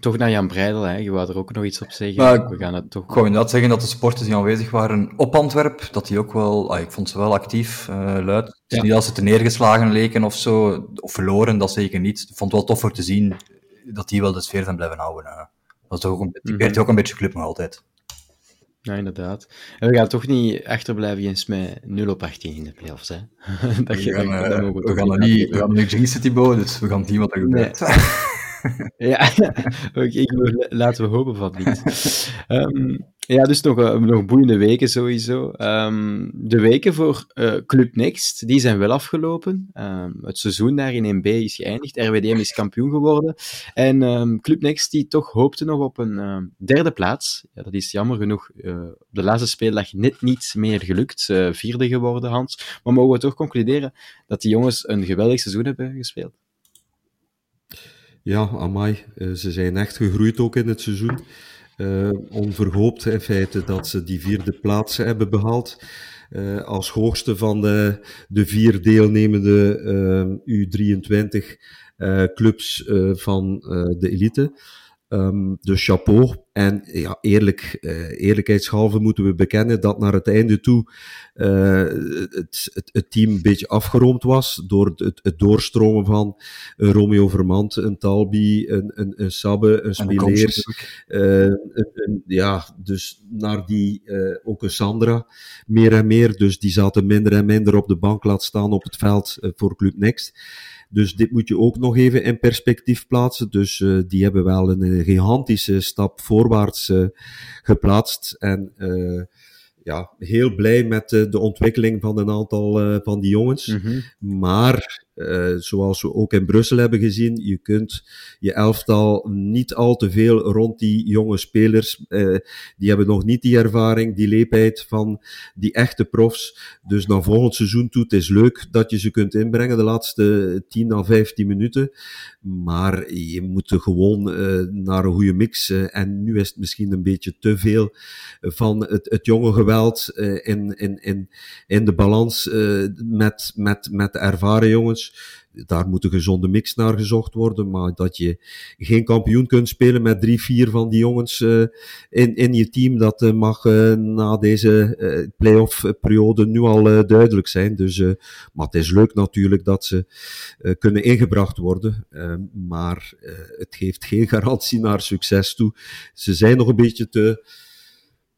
toch naar Jan Breidel, hè? je wou er ook nog iets op zeggen. Maar, we gaan het toch... Ik wou inderdaad zeggen dat de sporters die aanwezig waren op Antwerp, dat die ook wel, ah, ik vond ze wel actief, uh, luid. Het is ja. niet als ze te neergeslagen leken of zo, of verloren, dat zeker niet. Ik vond het wel tof voor te zien dat die wel de sfeer zijn blijven houden. Uh. Dat is ook een, die mm -hmm. ook een beetje club nog altijd. Ja, inderdaad. En we gaan toch niet achterblijven eens met 0 op 18 in de playoffs, hè? *laughs* dat we gaan, uh, we, we gaan niet, we gaan nu jinxen, Thibaut, dus we gaan zien wat er gebeurt. Nee. *laughs* *laughs* ja, okay, laten we hopen van niet. Um, *laughs* ja, dus nog, uh, nog boeiende weken sowieso. Um, de weken voor uh, Club Next, die zijn wel afgelopen. Um, het seizoen daar in 1B is geëindigd. RWDM is kampioen geworden. En Club Next, die toch hoopte nog op een derde plaats. Ja, dat is jammer genoeg uh, op de laatste speeldag net niet meer gelukt. vierde geworden, Hans. Maar mogen we toch concluderen dat die jongens een geweldig seizoen hebben gespeeld? Ja, amai. Uh, ze zijn echt gegroeid ook in het seizoen. Uh, onverhoopt in feite dat ze die vierde plaats hebben behaald. Uh, als hoogste van de, de vier deelnemende U23 clubs van de elite. Um, dus chapeau. En ja, eerlijk, uh, eerlijkheidshalve moeten we bekennen dat naar het einde toe uh, het, het, het, team een beetje afgeroomd was door het, het doorstromen van een Romeo Vermand, een Talbi, een, een, een Sabbe, een Spileers. Uh, een, ja, dus naar die ook een Sandra, meer en meer. Dus die zaten minder en minder op de bank laten staan op het veld voor Club Next. Dus dit moet je ook nog even in perspectief plaatsen. Dus uh, die hebben wel een gigantische stap voorwaarts uh, geplaatst. En uh, ja, heel blij met de, de ontwikkeling van een aantal van die jongens. Mm -hmm. Maar uh, zoals we ook in Brussel hebben gezien, je kunt je elftal niet al te veel rond die jonge spelers. Uh, die hebben nog niet die ervaring, die leepheid van die echte profs. Dus naar volgend seizoen toe, het is leuk dat je ze kunt inbrengen de laatste 10 à 15 minuten. Maar je moet gewoon uh, naar een goede mix. en nu is het misschien een beetje te veel van het, het jonge geweld in, in, in, in de balans met, met, met de ervaren jongens daar moet een gezonde mix naar gezocht worden. Maar dat je geen kampioen kunt spelen met drie, vier van die jongens uh, in, in je team, dat uh, mag uh, na deze playoff periode nu al duidelijk zijn. Dus, maar het is leuk natuurlijk dat ze kunnen ingebracht worden. maar het geeft geen *laughs* garantie naar succes toe. Ze zijn nog een beetje te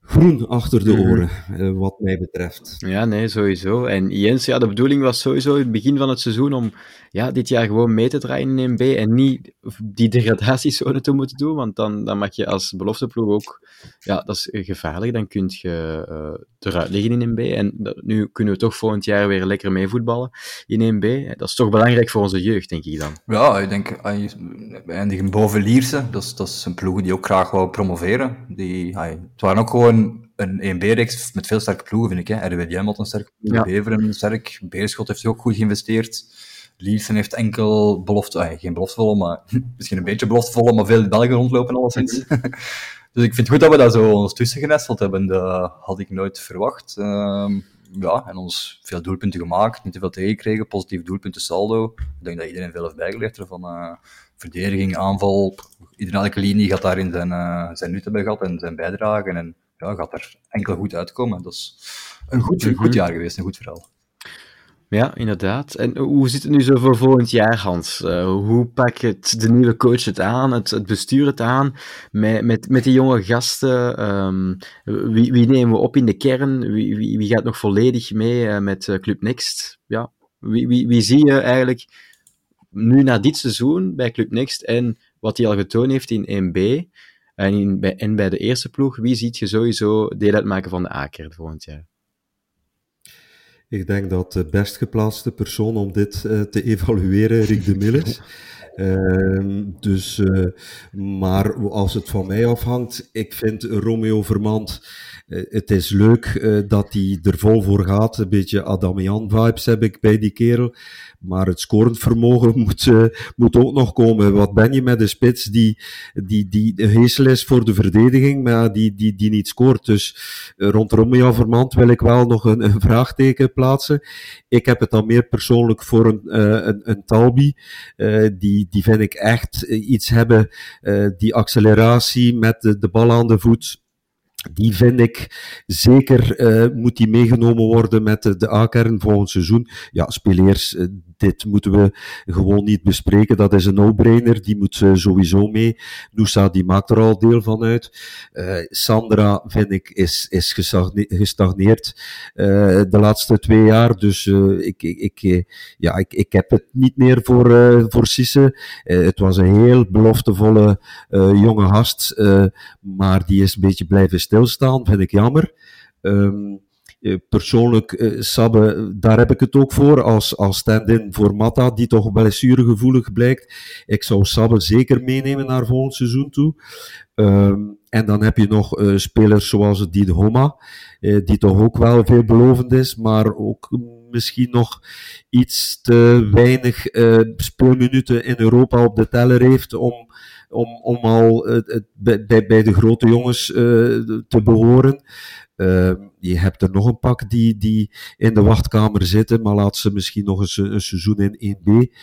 groen achter de mhm. oren, mm. wat mij betreft. Ja, nee, sowieso. En Jens, ja, de bedoeling was sowieso in het begin van het seizoen om ja, dit jaar gewoon mee te draaien in B en niet die degradatiezone te moeten doen, want dan, dan mag je als belofteploeg ook, ja, dat is gevaarlijk, dan kun je uh, eruit liggen in 1B. En dat, nu kunnen we toch volgend jaar weer lekker meevoetballen in 1B. Dat is toch belangrijk voor onze jeugd, denk ik dan. Ja, ik denk, we eindigen boven Lierse, dat is, dat is een ploeg die ook graag wou promoveren. Die, het waren ook gewoon een 1B-reeks met veel sterke ploegen, vind ik. Hè. RWDM had een sterke ploeg, ja. Beveren sterk, Beerschot heeft ook goed geïnvesteerd. Liersen heeft enkel belofte, ah, geen beloftevolle, maar *laughs* misschien een beetje beloftevolle, maar veel Belgen rondlopen alleszins. *laughs* dus ik vind het goed dat we daar zo ons tussen genesteld hebben. Dat had ik nooit verwacht. Um, ja, en ons veel doelpunten gemaakt, niet te veel tegengekregen, positief doelpunten saldo. Ik denk dat iedereen veel heeft bijgeleerd ervan. Uh, verdediging, aanval, iedereen elke linie gaat daarin zijn, uh, zijn nut hebben gehad en zijn bijdragen. En ja, gaat er enkel goed uitkomen. Dat is een goed, een goed jaar geweest, een goed verhaal. Ja, inderdaad. En hoe zit het nu zo voor volgend jaar, Hans? Uh, hoe pakt het de nieuwe coach het aan, het, bestuur het aan, met, met, met die jonge gasten? Um, wie, wie nemen we op in de kern? Wie, wie, wie gaat nog volledig mee uh, met uh, Club Next? Ja, wie, wie, wie zie je eigenlijk nu na dit seizoen bij Club Next en wat hij al getoond heeft in 1B en, bij, en bij de eerste ploeg, wie ziet je sowieso deel uitmaken van de Aker volgend jaar? Ik denk dat de best geplaatste persoon om dit uh, te evalueren Rick de Mil is. *laughs* Ehm, dus, uh, maar als het van mij afhangt, ik vind Romeo Vermand, uh, het is leuk dat hij er vol voor gaat. Een beetje Adamian vibes heb ik bij die kerel. Maar het scorend vermogen *laughs* moet, uh, moet ook nog komen. Wat ben je met een spits die, die, die heesel is voor de verdediging, maar die, die, die niet scoort? Dus uh, rond Romeo Vermand wil ik wel nog een, een, *laughs* vraagteken plaatsen. Ik heb het dan meer persoonlijk voor een, uh, een, een Talbi. die, die vind ik echt iets hebben, die acceleratie met de bal aan de voet die vind ik zeker, uh, moet die meegenomen worden met de, A-kern volgend seizoen. Ja, speleers, uh, dit moeten we gewoon niet bespreken. Dat is een no-brainer, die moet uh, sowieso mee. Noosa, die maakt er al deel van uit. Sandra, vind ik, is, is gestagneerd de laatste twee jaar. Dus ik, ik, ik, ja, ik, ik heb het niet meer voor, voor Sisse. het was een heel beloftevolle jonge gast, maar die is een beetje blijven stilstaan, vind ik jammer. Um, persoonlijk, uh, Sabbe, daar heb ik het ook voor, als, als stand-in voor Matta, die toch blessuregevoelig blijkt. Ik zou Sabbe zeker meenemen naar volgend seizoen toe. Um, en dan heb je nog uh, spelers zoals Diede Homa, die toch ook wel veelbelovend is, maar ook misschien nog iets te weinig speelminuten in Europa op de teller heeft om om, om al bij, bij de grote jongens uh, te behoren. Uh, je hebt er nog een pak die, die in de wachtkamer zitten, maar laat ze misschien nog eens een, seizoen in 1B.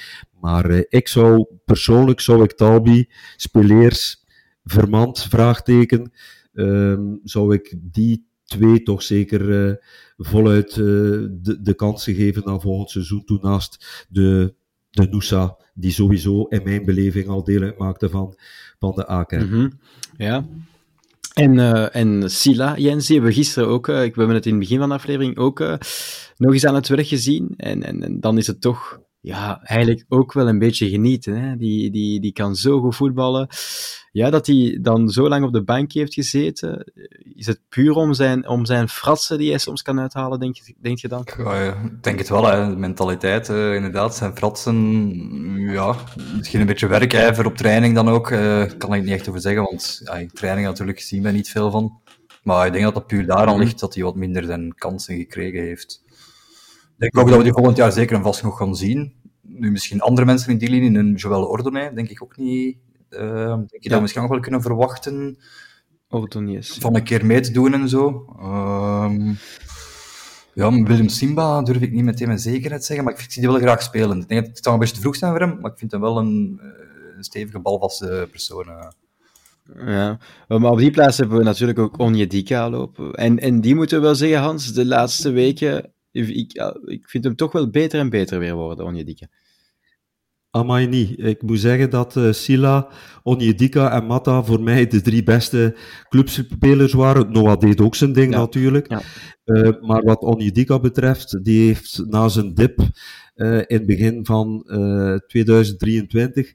Maar uh, ik zou, persoonlijk zou ik Talbi, Speleers, Vermand, vraagteken, uh, zou ik die twee toch zeker voluit de, de kansen geven naar volgend seizoen toe naast de, de Noosa die sowieso in mijn beleving al deel uitmaakte van, van de A-kern. Mm -hmm. Ja. En, uh, en Sila, Jens, die hebben we gisteren ook, uh, ik, we hebben het in het begin van de aflevering ook uh, nog eens aan het werk gezien. En, en, en dan is het toch ja, eigenlijk ook wel een beetje genieten. Hè? Die, die, die kan zo goed voetballen. Ja, dat hij dan zo lang op de bank heeft gezeten, is het puur om zijn, om zijn fratsen die hij soms kan uithalen, denk je, denk je dan? Ja, ik denk het wel, hè. de mentaliteit, uh, inderdaad, zijn fratsen, ja, misschien een beetje werkijver op training dan ook, uh, kan ik niet echt over zeggen, want ja, training natuurlijk zien we niet veel van. Maar ik denk dat dat puur daaraan ligt dat hij wat minder zijn kansen gekregen heeft. Ik denk ook dat we die volgend jaar zeker en vast nog gaan zien. Nu, misschien andere mensen in die linie, een Joël Ordonay, denk ik ook niet. Uh, denk je ja. dat we misschien ook wel kunnen verwachten. Ordonez. Van een keer mee te doen en zo. Uh, ja, Willem Simba durf ik niet meteen met zekerheid zeggen, maar ik zie die wel graag spelen. Ik denk dat het zou een beetje te vroeg zijn voor hem, maar ik vind hem wel een, een stevige, balvaste persoon. Ja, maar op die plaats hebben we natuurlijk ook Onjedika lopen. En, en die moeten we wel zeggen, Hans, de laatste weken ik, ik vind hem toch wel beter en beter weer worden, Onjedika. Amai niet. Ik moet zeggen dat uh, Sila, Onjedika en Mata voor mij de drie beste clubspelers waren. Noah deed ook zijn ding ja. natuurlijk. Ja. Uh, maar wat Onjedika betreft, die heeft na zijn dip uh, in het begin van 2023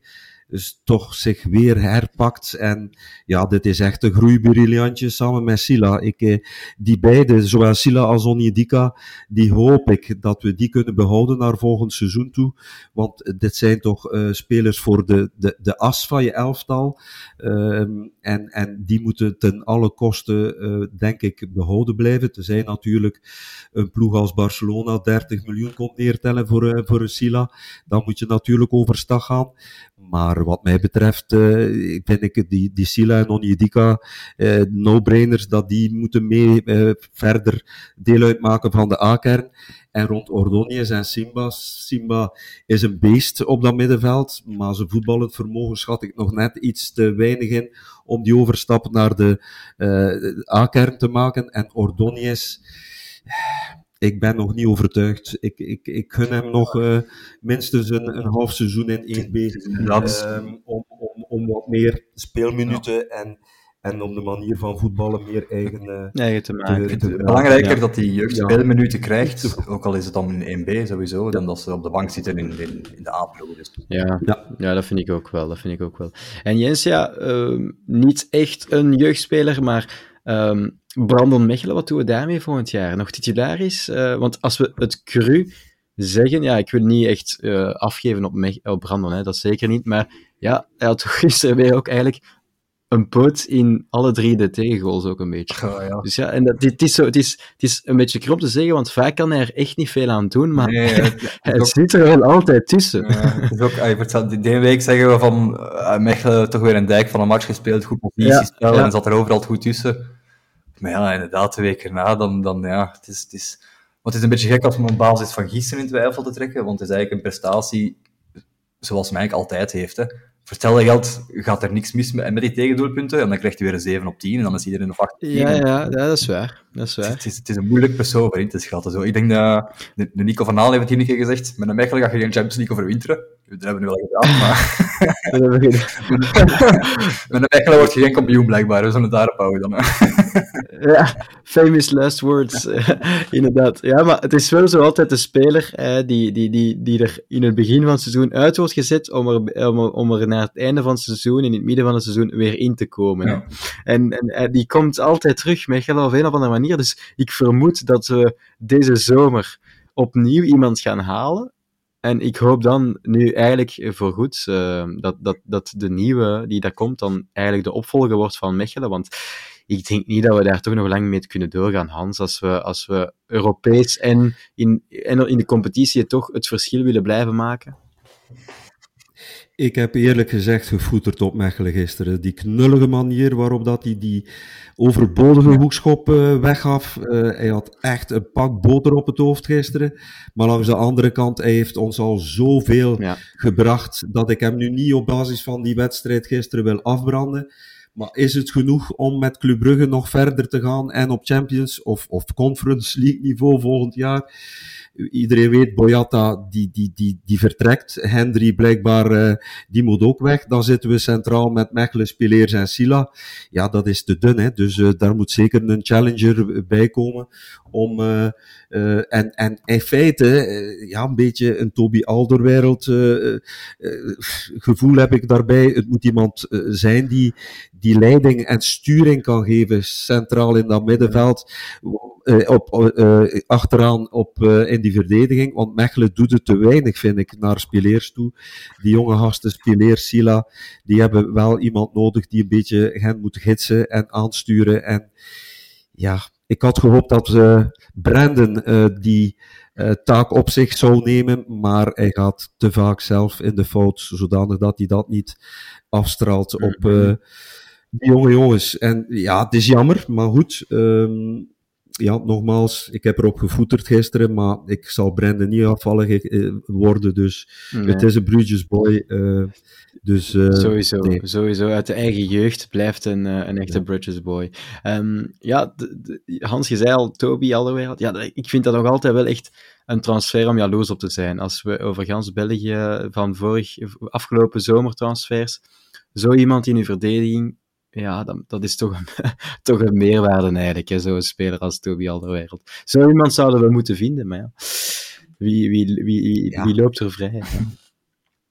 dus toch zich weer herpakt. En ja, dit is echt een groeibriljantje samen met Sila. Ik, eh, die beide, zowel Sila als Onyedika, die hoop ik dat we die kunnen behouden naar volgend seizoen toe. Want dit zijn toch uh, spelers voor de, de, de as van je elftal. Um, en, en die moeten ten alle kosten, uh, denk ik, behouden blijven. Tenzij natuurlijk een ploeg als Barcelona 30 miljoen komt neertellen voor, uh, voor Sila. Dan moet je natuurlijk overstag gaan. Maar wat mij betreft, uh, vind ik die, die Sila en Onyedika, uh, no-brainers, dat die moeten mee uh, verder deel uitmaken van de A-kern. En rond Ordonius en Simba, Simba is een beest op dat middenveld, maar zijn voetballend vermogen schat ik nog net iets te weinig in om die overstap naar de A-kern te maken. En Ordonius ik ben nog niet overtuigd. Ik, ik, ik gun hem nog uh, minstens een, een half seizoen in 1B. Um, om, om, om wat meer speelminuten ja. en, en om de manier van voetballen meer eigen, uh, eigen te maken. Te, te, belangrijker ja. dat hij jeugd speelminuten krijgt, ook al is het dan in 1B sowieso, dan dat ze op de bank zitten in, in, in de A-ploeg. Dus. Ja. Ja. ja, dat vind ik ook wel. Dat vind ik ook wel. En Jens, ja, uh, niet echt een jeugdspeler, maar Um, Brandon Mechelen, wat doen we daarmee volgend jaar? Nog titularis? Uh, want als we het cru zeggen. Ja, ik wil niet echt uh, afgeven op, Mech op Brandon, hè, dat zeker niet. Maar ja, hij had *laughs* gisteren weer ook eigenlijk een poot in alle drie de tegengoals ook een beetje. Oh, ja. Dus ja, en dat, dit is zo, het, is, het is een beetje krom te zeggen, want vaak kan hij er echt niet veel aan doen, maar Nee, *laughs* hij, het- het is ook- zit er wel altijd tussen. Ja, het is ook, voor hetzelfde- die week zeggen we van uh, Mechelen toch weer een dijk van een match gespeeld, goed positiespel, ja. en zat er overal goed tussen. Maar ja, inderdaad, de week erna, dan, dan ja, het is, het is... Want het is een beetje gek als we op basis van gisteren in twijfel te trekken, want het is eigenlijk een prestatie zoals eigenlijk altijd heeft. Hè. Hetzelfde geld gaat er niks mis met, met die tegendoelpunten, en dan krijgt hij weer een 7 op 10, en dan is iedereen op 8 op 10. Ja, ja, ja, dat is waar. Dat is waar. Het is, het is een moeilijk persoon voor in te schatten. Zo. Ik denk dat... De, de Nico van Aal heeft het hier een keer gezegd. Met een Mechelen ga je geen Champions League overwinteren. Dat hebben we nu wel gedaan, *laughs* maar... Dat hebben we gedaan. *laughs* met een Mechelen word je geen kampioen, blijkbaar. We zullen het daarop houden dan. *laughs* Ja, famous last words, *laughs* eh, inderdaad. Ja, maar het is wel zo altijd de speler eh, die, die, die, die er in het begin van het seizoen uit wordt gezet om er, om, er- om er naar het einde van het seizoen, in het midden van het seizoen, weer in te komen. Ja. En, en eh, die komt altijd terug, Mechelen, op een of andere manier. Dus ik vermoed dat we deze zomer opnieuw iemand gaan halen. En ik hoop dan nu eigenlijk voorgoed eh, dat, dat, dat de nieuwe die daar komt dan eigenlijk de opvolger wordt van Mechelen. Want ik denk niet dat we daar toch nog lang mee kunnen doorgaan, Hans. Als we, als we Europees en in, en in de competitie toch het verschil willen blijven maken. Ik heb eerlijk gezegd gevoeterd op Mechelen gisteren. Die knullige manier waarop dat hij die overbodige hoekschop eh, weggaf. Eh, hij had echt een pak boter op het hoofd gisteren. Maar langs de andere kant, hij heeft ons al zoveel Ja. gebracht dat ik hem nu niet op basis van die wedstrijd gisteren wil afbranden. Maar is het genoeg om met Club Brugge nog verder te gaan en op Champions of, of Conference League niveau volgend jaar? Iedereen weet, Boyata die, die, die, die vertrekt. Hendry blijkbaar, eh, die moet ook weg. Dan zitten we centraal met Mechelen, Spileers en Sila. Ja, dat is te dun, hè. Dus eh, daar moet zeker een challenger bij komen. Om, eh, en, en in feite, ja, een beetje een Toby Alderwereld gevoel heb ik daarbij. Het moet iemand zijn die, die leiding en sturing kan geven, centraal in dat middenveld. op, achteraan op, in die verdediging. Want Mechelen doet het te weinig, vind ik, naar Spileers toe. Die jonge gasten, Spileers, Sila, die hebben wel iemand nodig die een beetje hen moet gidsen en aansturen. En ja, ik had gehoopt dat eh Brandon eh, die eh, taak op zich zou nemen, maar hij gaat te vaak zelf in de fout, zodanig dat hij dat niet afstraalt op eh, die jonge jongens. En ja, het is jammer, maar goed. ehm, ja, nogmaals, ik heb erop gevoeterd gisteren, maar ik zal Brandon niet afvallig eh, worden, dus het is een Bruges boy. eh, dus, eh, Sowieso, nee. sowieso. Uit de eigen jeugd blijft een, een echte Bridges boy. Ehm, ja, Hans, je zei al, Toby Alderweireld. Ja, ik vind dat nog altijd wel echt een transfer om jaloers op te zijn. Als we over gans België van vorig, afgelopen zomertransfers, zo iemand in uw verdediging, ja, dat, dat is toch een, *laughs* toch een meerwaarde eigenlijk, hè, zo'n speler als Toby Alderweireld. Zo iemand zouden we moeten vinden, maar ja. Wie, wie, wie, wie, Ja. wie loopt er vrij? hè? *laughs*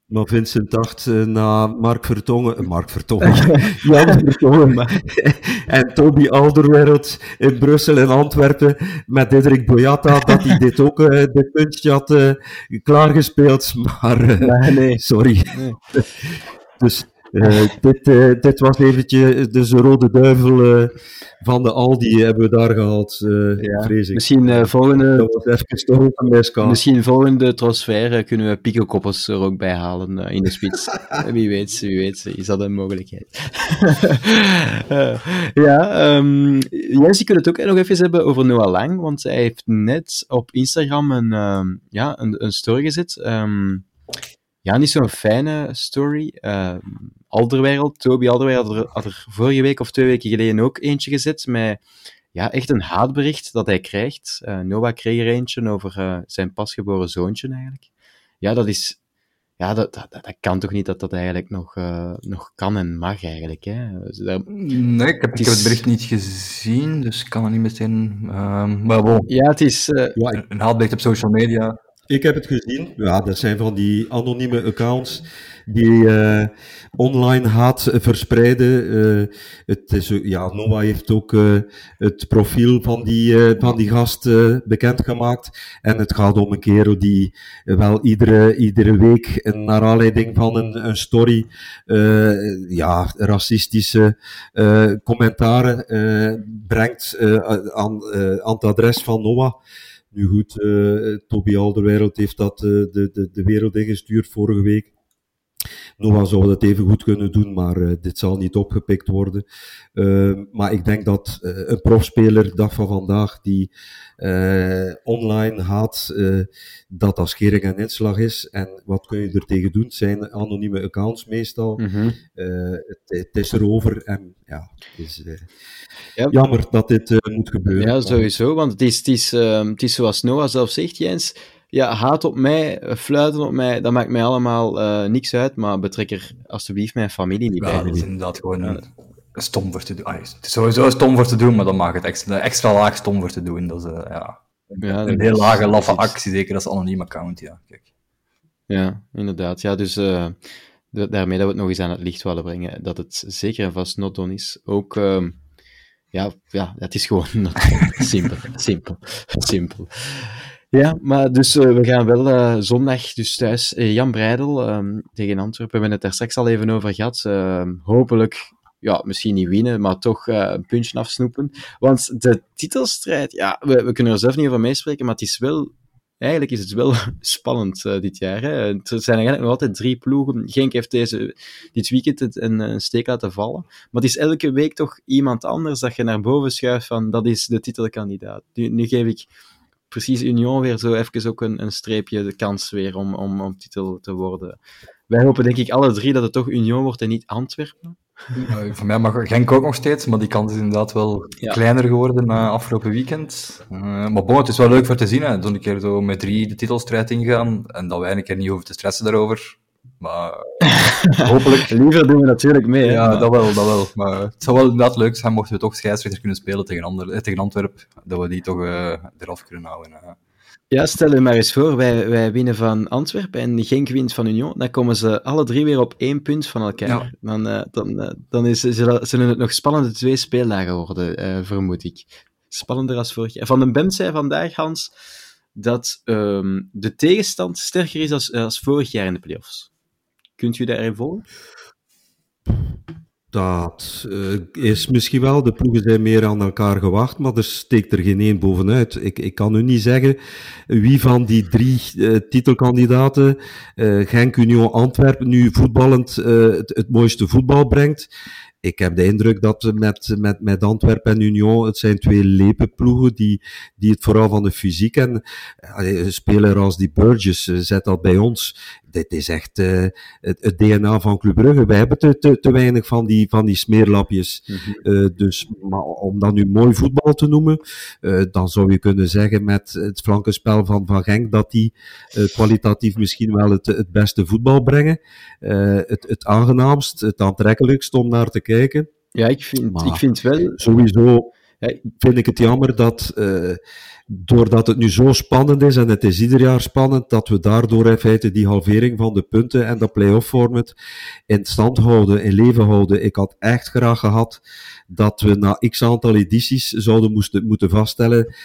Maar Vincent dacht eh, na Mark Vertongen, eh, Mark Vertongen, *laughs* Jan Vertongen, en Toby Alderweireld in Brussel en Antwerpen met Diederik Boyata, dat hij dit ook, eh dit puntje had eh, klaargespeeld, maar Nee, nee. sorry. Nee. Dus eh, dit, eh, dit was eventjes dus de rode duivel eh, van de Aldi hebben we daar gehaald, eh Ja, vrees ik. Misschien eh, volgende, Dat was even misschien volgende transfer eh, kunnen we Pico Koppels er ook bij halen eh, in de spits. *laughs* Eh, wie weet, wie weet, is dat een mogelijkheid. *laughs* Eh, ja, ehm Jens, ik wil het ook nog even hebben over Noah Lang, want hij heeft net op Instagram een, ehm, ja, een, een story gezet. Ehm, ja, niet zo'n fijne story. Ehm Alderweireld, Toby Alderweireld had er, had er vorige week of twee weken geleden ook eentje gezet met ja, echt een haatbericht dat hij krijgt. Eh, Noah kreeg er eentje over eh, zijn pasgeboren zoontje eigenlijk. Ja, dat is... Ja, dat, dat, dat kan toch niet dat dat eigenlijk nog, eh, nog kan en mag eigenlijk. Hè? Dus daar- Nee, ik heb, ik is- heb het bericht niet gezien, dus ik kan er niet meteen... ehm, maar bon, Ja, het is... Ja, ik- een haatbericht op social media. Ik heb het gezien. Ja, dat zijn van die anonieme accounts die uh, online haat verspreiden. Uh, het is, ja, Noah heeft ook uh, het profiel van die, van die gast bekendgemaakt. En het gaat om een kerel die wel iedere, iedere week, naar aanleiding van een, een story, ja, racistische commentaren brengt aan, aan het adres van Noah. Nu goed, uh, Toby Alderwereld heeft dat uh, de, de, de wereld ingestuurd vorige week. Noah zou dat even goed kunnen doen, maar uh, dit zal niet opgepikt worden. Uh, maar ik denk dat uh, een profspeler, dag van vandaag, die online haat, dat dat schering en inslag is. En wat kun je er tegen doen? Het zijn anonieme accounts meestal. Mm -hmm. het, het, is erover en ja, het is ja. jammer dat dit moet gebeuren. Ja, sowieso, want het is, het is, ehm, het is zoals Noah zelf zegt, Jens ja, haat op mij, fluiten op mij, dat maakt mij allemaal uh, niks uit, maar betrek er alsjeblieft mijn familie niet ja, bij. dat is inderdaad gewoon ja. stom voor te doen. Ah, het is sowieso stom voor te doen, maar dan mag het extra, extra laag stom voor te doen. Dat is uh, ja, ja, een heel lage, laffe actie, zeker als anoniem account, ja. Kijk. Ja, inderdaad. Ja, dus uh, daarmee dat we het nog eens aan het licht willen brengen, dat het zeker en vast not on is. Ook... Uh, ja, ja, het is gewoon *laughs* simpel, simpel, *laughs* simpel. Ja, maar dus uh, we gaan wel uh, zondag dus thuis. Uh, Jan Breidel um, tegen Antwerpen. We hebben het daar straks al even over gehad. Ehm, hopelijk, ja, misschien niet winnen, maar toch een puntje afsnoepen. Want de titelstrijd, ja, we, we, kunnen er zelf niet over meespreken, maar het is wel... Eigenlijk is het wel *laughs* spannend dit jaar. Hè? Er zijn eigenlijk nog altijd drie ploegen. Genk heeft deze, dit weekend een, een steek laten vallen. Maar het is elke week toch iemand anders dat je naar boven schuift van dat is de titelkandidaat. Nu geef ik precies Union weer zo even ook een, een streepje de kans weer om, om, om titel te worden. Wij hopen denk ik alle drie dat het toch Union wordt en niet Antwerpen. Uh, voor mij mag Genk ook nog steeds, maar die kans is inderdaad wel ja. kleiner geworden na afgelopen weekend. Uh, maar bon, het is wel leuk voor te zien. Hè. Toen een keer zo met drie de titelstrijd ingaan en dat wij een keer niet hoeven te stressen daarover. Maar *laughs* hopelijk... Liever doen we natuurlijk mee. Ja, maar... dat wel, dat wel. Maar het zou wel inderdaad leuk zijn mochten we toch scheidsrechter kunnen spelen tegen, Ander, tegen Antwerpen, dat we die toch uh, eraf kunnen houden. Uh. Ja, stel je maar eens voor, wij, wij winnen van Antwerpen en Genk wint van Union, dan komen ze alle drie weer op één punt van elkaar. Ja. Dan, uh, dan, dan is, zullen, het nog spannende twee speeldagen worden, vermoed ik. Spannender als vorig jaar. Van den Bem zei vandaag, Hans, dat um, de tegenstand sterker is als, als vorig jaar in de playoffs. Kunt u daarin volgen? Dat uh, is misschien wel. De ploegen zijn meer aan elkaar gewacht, maar er steekt er geen één bovenuit. Ik, ik kan u niet zeggen wie van die drie uh, titelkandidaten, uh, Genk, Union, Antwerpen, nu voetballend het, het mooiste voetbal brengt ik heb de indruk dat met, met, met Antwerpen en Union, het zijn twee lepenploegen die, die het vooral van de fysiek en een speler als die Burgess, zet dat bij ons. Dit is echt uh, het, het, DNA van Club Brugge. Wij hebben te, te, te weinig van die, van die smeerlapjes. Mm -hmm. uh, dus maar om dat nu mooi voetbal te noemen, uh, dan zou je kunnen zeggen met het flankenspel van Van Genk dat die kwalitatief misschien wel het, het beste voetbal brengen. het, het aangenaamst, het aantrekkelijkst om naar te kijken. Ja, ik vind, maar ik vind wel... Sowieso vind ik het jammer dat, doordat het nu zo spannend is, en het is ieder jaar spannend, dat we daardoor in feite die halvering van de punten en dat play-off format in stand houden, in leven houden. Ik had echt graag gehad dat we na x aantal edities zouden moesten, moeten vaststellen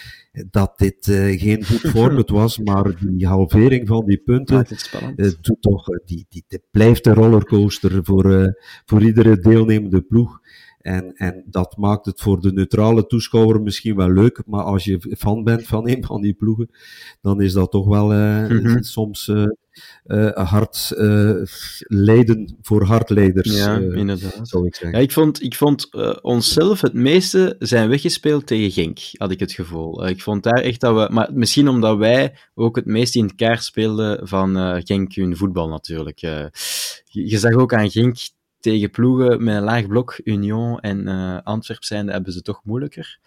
dat dit uh, geen goed *laughs* format was, maar die halvering van die punten uh, doet toch, die, die, die blijft een rollercoaster voor, voor iedere deelnemende ploeg. En, en dat maakt het voor de neutrale toeschouwer misschien wel leuk, maar als je fan bent van een van die ploegen, dan is dat toch wel uh, mm -hmm. soms uh, uh, hard lijden voor hardleiders. Ja, inderdaad. Zou ik zeggen. Ja, ik vond, ik vond onszelf het meeste zijn weggespeeld tegen Genk, had ik het gevoel. ik vond daar echt dat we, maar misschien omdat wij ook het meest in het kaart speelden van Genk hun voetbal natuurlijk. je, je zag ook aan Genk tegen ploegen met een laag blok, Union en uh, Antwerp zijn, hebben ze toch moeilijker.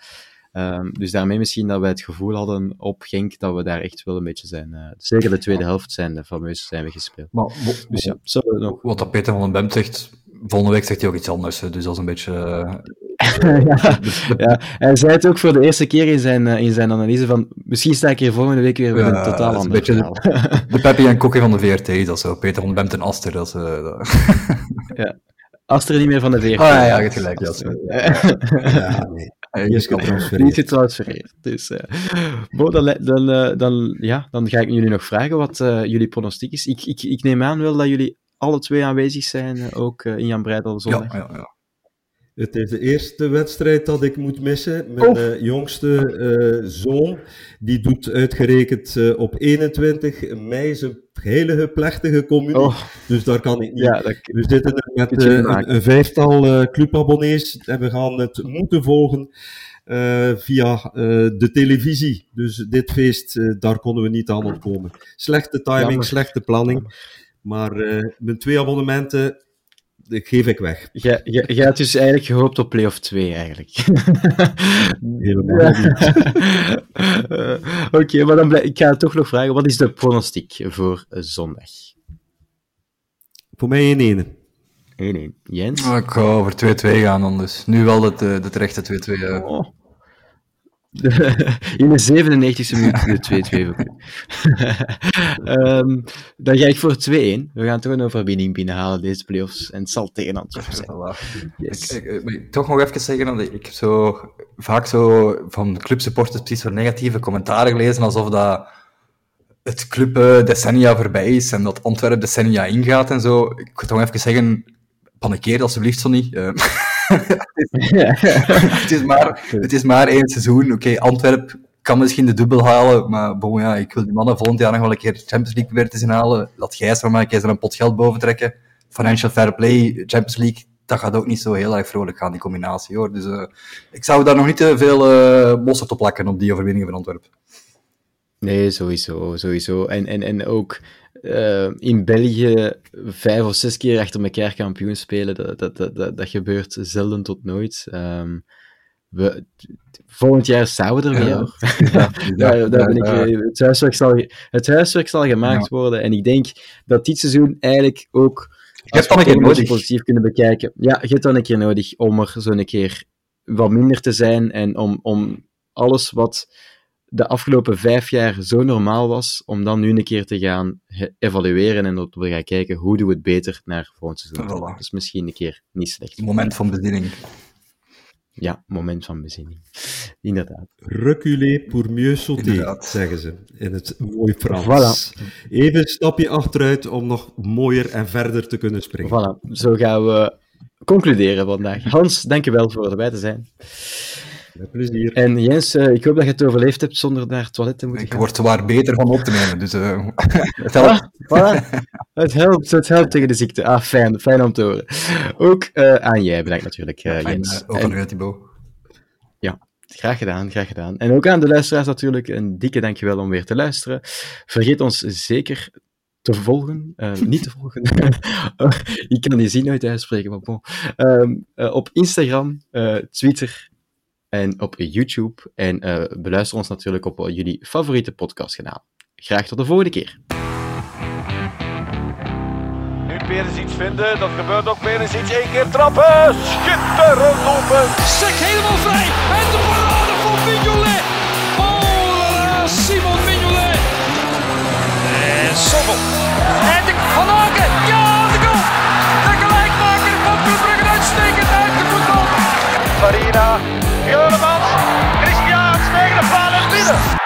Um, dus daarmee misschien dat wij het gevoel hadden op Genk dat we daar echt wel een beetje zijn. Uh, zeker de tweede helft zijn de fameus zijn we gespeeld. Maar, dus ja, nog... Wat dat Peter van den Bem zegt, volgende week zegt hij ook iets anders. Dus dat is een beetje... Uh, *laughs* ja, ja, hij zei het ook voor de eerste keer in zijn, in zijn analyse van misschien sta ik hier volgende week weer met Ja, een totaal is ander een beetje verhaal. De *laughs* Peppy en Kokke van de VRT, dat is zo. Peter van Bemt en Aster, dat is... eh, dat- Als er niet meer van de VRT. Ah ja, je hebt gelijk. Ja. Ja, nee. *laughs* Eh, is je kan- getransfereerd. Niet getransfereerd. Dus, eh bon, dan, dan, eh, dan, ja, dan ga ik jullie nog vragen wat eh, jullie pronostiek is. Ik, ik, ik neem aan wel dat jullie alle twee aanwezig zijn, eh, ook eh, in Jan Breidel ja, zondag. ja, ja. Het is de eerste wedstrijd dat ik moet missen. Mijn Oh. eh, jongste zoon, die doet uitgerekend op 21 mei zijn heilige plechtige communie. Oh, Dus daar kan ik niet. ja, dat, We zitten er met een, een vijftal clubabonnees en we gaan het moeten volgen via de televisie. Dus dit feest, daar konden we niet aan ontkomen. Slechte timing, Jammer. slechte planning. Maar eh, mijn twee abonnementen die geef ik weg. jij, jij, jij had dus eigenlijk gehoopt op play-off 2, eigenlijk. *laughs* Helemaal niet. *laughs* Oké, maar dan blij- ik ga toch nog vragen, wat is de pronostiek voor zondag? Voor mij in ene. 1-1. Jens? Ah, Ik ga over 2-2 gaan dan dus. Nu wel het, eh, de terechte 2-2. eh. Oh. *laughs* In de 97e minuut de 2-2 voor u. *laughs* Ehm, dan ga ik voor 2-1. We gaan toch een overwinning binnenhalen deze playoffs. En het zal tegen Antwerpen zijn. Yes. Ik, ik, ik- toch nog even zeggen, dat ik heb zo vaak zo van clubsupporters precies zo negatieve commentaren gelezen, alsof dat het club eh, decennia voorbij is en dat Antwerpen decennia ingaat en zo. Ik wil toch even zeggen, panikeer alsjeblieft zo niet. Eh, *laughs* *laughs* het, is maar, het is maar één seizoen. Oké, Antwerp kan misschien de dubbel halen, maar ja, ik wil die mannen volgend jaar nog wel een keer Champions League weer te zien halen. Laat Gijs maar maar een keer zo'n pot geld boven trekken. Financial Fair Play, Champions League, dat gaat ook niet zo heel erg vrolijk gaan, die combinatie hoor. Dus eh, ik zou daar nog niet te veel uh, mosterd op plakken op die overwinningen van Antwerpen. Nee, sowieso, sowieso. En, en, en ook uh, in België vijf of zes keer achter elkaar kampioen spelen, dat, dat, dat, dat, dat gebeurt zelden tot nooit. Um, we, volgend jaar zouden we er weer. *laughs* Ja, ja, daar, daar ben ik, het, huiswerk zal, het huiswerk zal gemaakt worden. En ik denk dat dit seizoen eigenlijk ook. Je hebt dan een keer nodig. positief kunnen bekijken. Ja, je hebt dan een keer nodig om er zo een keer wat minder te zijn en om, om alles wat de afgelopen vijf jaar zo normaal was, om dan nu een keer te gaan evalueren en dat we gaan kijken hoe doen we het beter naar volgend seizoen. Voilà. Dat is misschien een keer niet slecht. Moment van bezinning. Ja, moment van bezinning. Inderdaad. Reculer pour mieux sauter, Inderdaad. zeggen ze in het mooi Frans. Voilà. Even een stapje achteruit om nog mooier en verder te kunnen springen. Voilà, zo gaan we concluderen vandaag. Hans, dankjewel voor erbij te zijn. Met plezier. En Jens, uh, ik hoop dat je het overleefd hebt zonder naar het toilet te moeten ik gaan. Ik word zwaar beter van op te nemen, dus uh, *laughs* het helpt. Ah, voilà. het, helpt, het helpt tegen de ziekte. Ah, fijn, fijn om te horen. Ook uh, aan jij bedankt natuurlijk, uh, fijn, Jens. Ook aan Thibaut. Ja, graag gedaan, graag gedaan. En ook aan de luisteraars natuurlijk, een dikke dankjewel om weer te luisteren. Vergeet ons zeker te volgen, uh, niet te volgen, *laughs* ik kan die zin nooit uitspreken, maar bon. Um, uh, op Instagram, uh, Twitter en op YouTube. En uh, beluister ons natuurlijk op eh, jullie favoriete podcastkanaal. Graag tot de volgende keer. Nu Peres iets vinden, dat gebeurt ook. Peres iets één keer trappen. Schitterend lopen. Sek helemaal vrij. En de parade van Mignolet. Oh Simon Mignolet. En Sobel. En de Van Aken. Ja, de goal. De gelijkmaker van Club Brugge uitstekend uit de voetbal. Farina. Eurlemans. Christian tegen de paal en binnen.